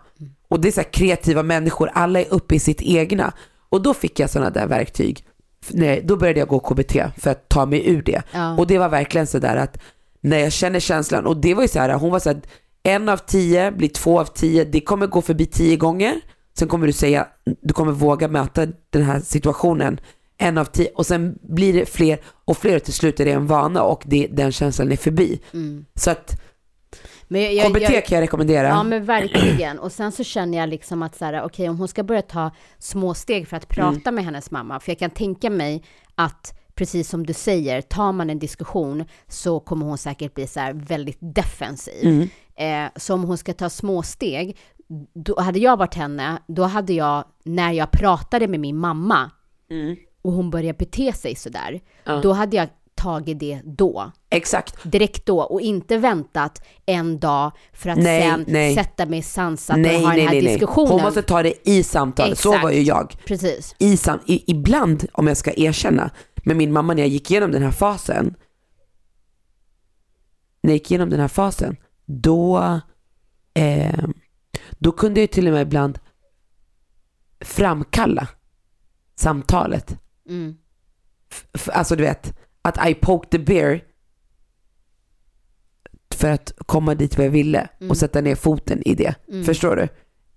Och det är så här kreativa människor, alla är uppe i sitt egna. Och då fick jag sådana där verktyg. Nej, då började jag gå KBT för att ta mig ur det. Ja. Och det var verkligen så där att när jag känner känslan, och det var ju så här, hon var så här, en av tio blir två av tio, det kommer gå förbi tio gånger, sen kommer du säga, du kommer våga möta den här situationen en av tio och sen blir det fler och fler och till slut är det en vana och det, den känslan är förbi. Så att Men jag, KBT jag, kan jag rekommendera. Ja men verkligen. Och sen så känner jag liksom att så här, okej om hon ska börja ta små steg för att prata Mm. med hennes mamma, för jag kan tänka mig att precis som du säger, tar man en diskussion så kommer hon säkert bli så här väldigt defensiv. Mm. Eh, så om hon ska ta små steg, då hade jag varit henne, då hade jag, när jag pratade med min mamma Mm. och hon började bete sig sådär, då hade jag tagit det då Exakt. direkt då och inte väntat en dag för att Nej, sen nej. sätta mig sansat Nej, och ha nej, den här nej, diskussionen. Hon måste ta det i samtalet. Så var ju jag. Precis. I sam i, ibland, om jag ska erkänna, med min mamma när jag gick igenom den här fasen, när jag gick igenom den här fasen, då, eh, då kunde jag till och med ibland framkalla samtalet. Mm. Alltså du vet, att I poked the bear för att komma dit vad jag ville och sätta ner foten i det. Förstår du?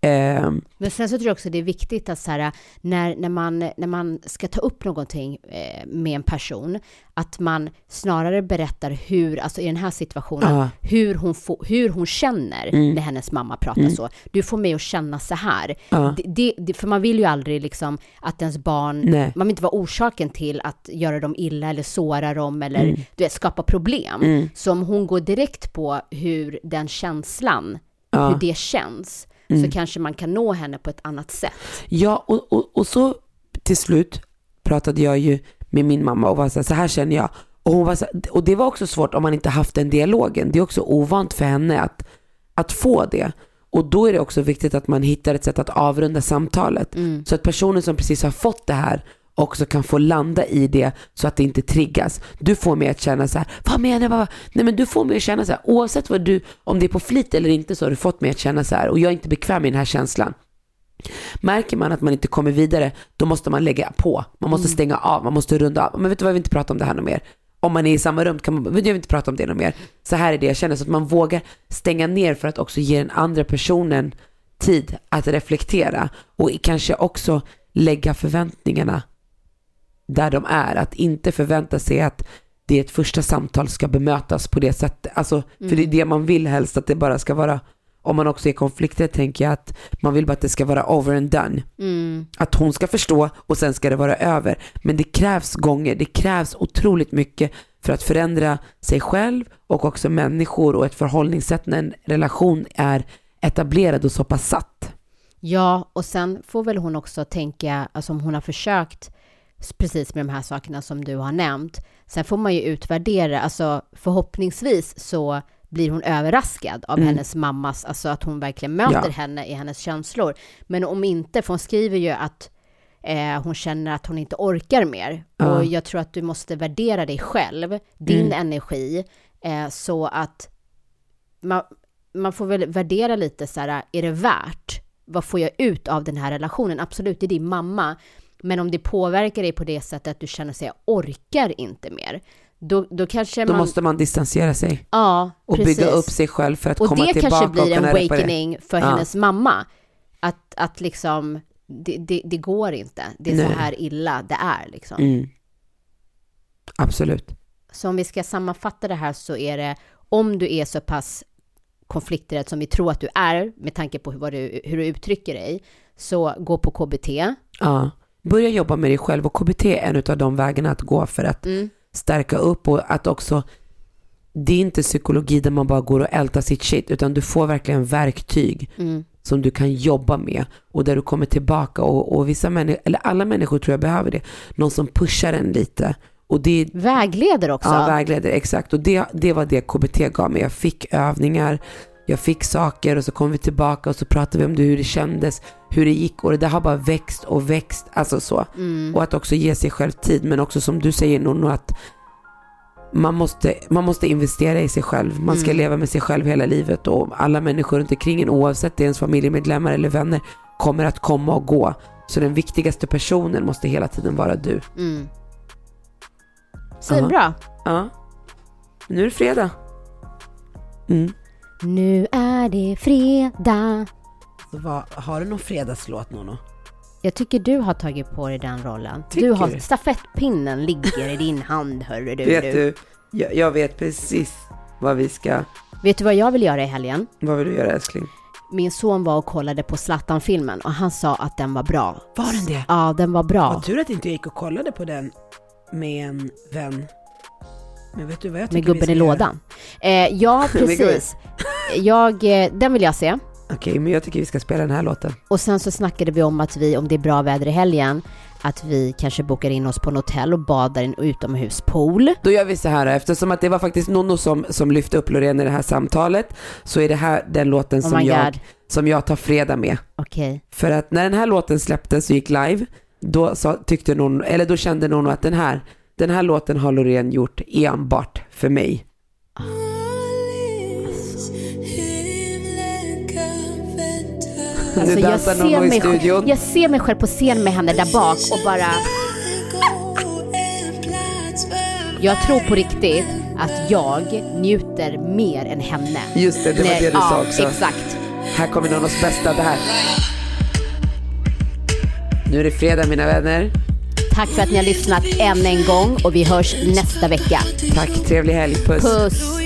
Ehm, Men sen så tror jag också det är viktigt att så här, när, när, man, när man ska ta upp någonting eh, med en person, att man snarare berättar hur, alltså i den här situationen, Ja. hur, hon få, hur hon känner när hennes mamma pratar så. Du får mig att känna så här. Ja. Det, det, för man vill ju aldrig liksom att ens barn, Nej. man vill inte vara orsaken till att göra dem illa eller såra dem eller du vet, skapa problem. Så om hon går direkt på hur den känslan, Ja. hur det känns, så kanske man kan nå henne på ett annat sätt. Ja, och, och, och så till slut pratade jag ju med min mamma och var så här, så här känner jag. Och, hon var så och det var också svårt om man inte haft den dialogen. Det är också ovant för henne att, att få det. Och då är det också viktigt att man hittar ett sätt att avrunda samtalet. Så att personen som precis har fått det här också kan få landa i det så att det inte triggas. Du får mig att känna så här, vad menar du? Nej men du får mig att känna så här, oavsett vad du, om det är på flit eller inte så har du fått mig att känna så här och jag är inte bekväm i den här känslan. Märker man att man inte kommer vidare, då måste man lägga på. Man måste stänga av, man måste runda av. Men vet du vad, jag vill inte prata om det här något mer. Om man är i samma rum kan man, jag vill inte prata om det något mer. Så här är det jag känner, så att man vågar stänga ner för att också ge den andra personen tid att reflektera och kanske också lägga förväntningarna där de är. Att inte förvänta sig att det ett första samtal ska bemötas på det sättet. Alltså, För det är det man vill helst, att det bara ska vara, om man också är konflikter tänker jag att man vill bara att det ska vara over and done. Att hon ska förstå och sen ska det vara över. Men det krävs gånger, det krävs otroligt mycket för att förändra sig själv och också människor och ett förhållningssätt när en relation är etablerad och så pass satt. Ja, och sen får väl hon också tänka, alltså om hon har försökt precis med de här sakerna som du har nämnt. Sen får man ju utvärdera, alltså förhoppningsvis så blir hon överraskad av hennes mammas, alltså att hon verkligen möter Mm. Ja. henne i hennes känslor. Men om inte, för hon skriver ju att eh, hon känner att hon inte orkar mer. Ja. Och jag tror att du måste värdera dig själv, din Mm. energi, eh, så att man, man får väl värdera lite så här, är det värt? Vad får jag ut av den här relationen? Absolut, det är din mamma. Men om det påverkar dig på det sättet att du känner sig, jag orkar inte mer. Då, då kanske Då man... måste man distansera sig ja, och precis. bygga upp sig själv för att Och komma det tillbaka kanske blir och en kunna reparera. awakening för Ja. hennes mamma. Att, att liksom, det, det, det går inte. Det är så Nej. här illa det är liksom. Mm. Absolut. Så om vi ska sammanfatta det här så är det, om du är så pass konflikträdd som vi tror att du är, med tanke på hur, du, hur du uttrycker dig, så gå på KBT. Ja. Börja jobba med dig själv och KBT är en av de vägarna att gå för att Mm. stärka upp och att också det är inte psykologi där man bara går och ältar sitt shit utan du får verkligen verktyg Mm. som du kan jobba med och där du kommer tillbaka och, och vissa människor, eller alla människor tror jag behöver det, någon som pushar en lite och det Vägleder också. Ja, vägleder, exakt. Och det, det var det KBT gav mig. Jag fick övningar, jag fick saker och så kom vi tillbaka och så pratade vi om det, hur det kändes, hur det gick och det där har bara växt och växt, alltså så. Och att också ge sig själv tid, men också som du säger Nono, att man måste, man måste investera i sig själv. Man ska leva med sig själv hela livet och alla människor runt omkring en, oavsett det är ens familjemedlemmar eller vänner, kommer att komma och gå. Så den viktigaste personen måste hela tiden vara du. Mm. Svinbra. Ja. Nu är det fredag. Mm. Nu är det fredag. Vad, har du någon fredagslåt Nono? Jag tycker du har tagit på dig den rollen. Tycker du har, du? stafettpinnen ligger i din hand, hörru du. Vet du, jag, jag vet precis vad vi ska... Vet du vad jag vill göra i helgen? Vad vill du göra älskling? Min son var och kollade på Zlatan-filmen och han sa att den var bra. Var den det? Ja, den var bra. Vad tur att inte jag gick och kollade på den med en vän. Men vet du vad jag Med tycker vi gubben ska i lådan. Eh, ja, Med precis. Jag, eh, den vill jag se. Okej, men jag tycker vi ska spela den här låten. Och sen så snackade vi om att vi, om det är bra väder i helgen, att vi kanske bokar in oss på en hotell och badar i en utomhuspool. Då gör vi så här, eftersom att det var faktiskt Nonno som, som lyfte upp Loreen i det här samtalet, så är det här den låten Oh som, jag, God. som jag tar fredag med. Okej. För att när den här låten släpptes och gick live, då, sa, tyckte någon, eller då kände någon att den här, den här låten har Loreen gjort enbart för mig. Alltså, jag, ser mig, själv- jag ser mig själv på scen med henne där bak och bara... Jag tror på riktigt att jag njuter mer än henne. Just det, det var det du ja, sa också. exakt. Här kommer Nonnos bästa, det här. Nu är det fredag mina vänner. Tack för att ni har lyssnat än en gång och vi hörs nästa vecka. Tack, trevlig helg, puss. Puss!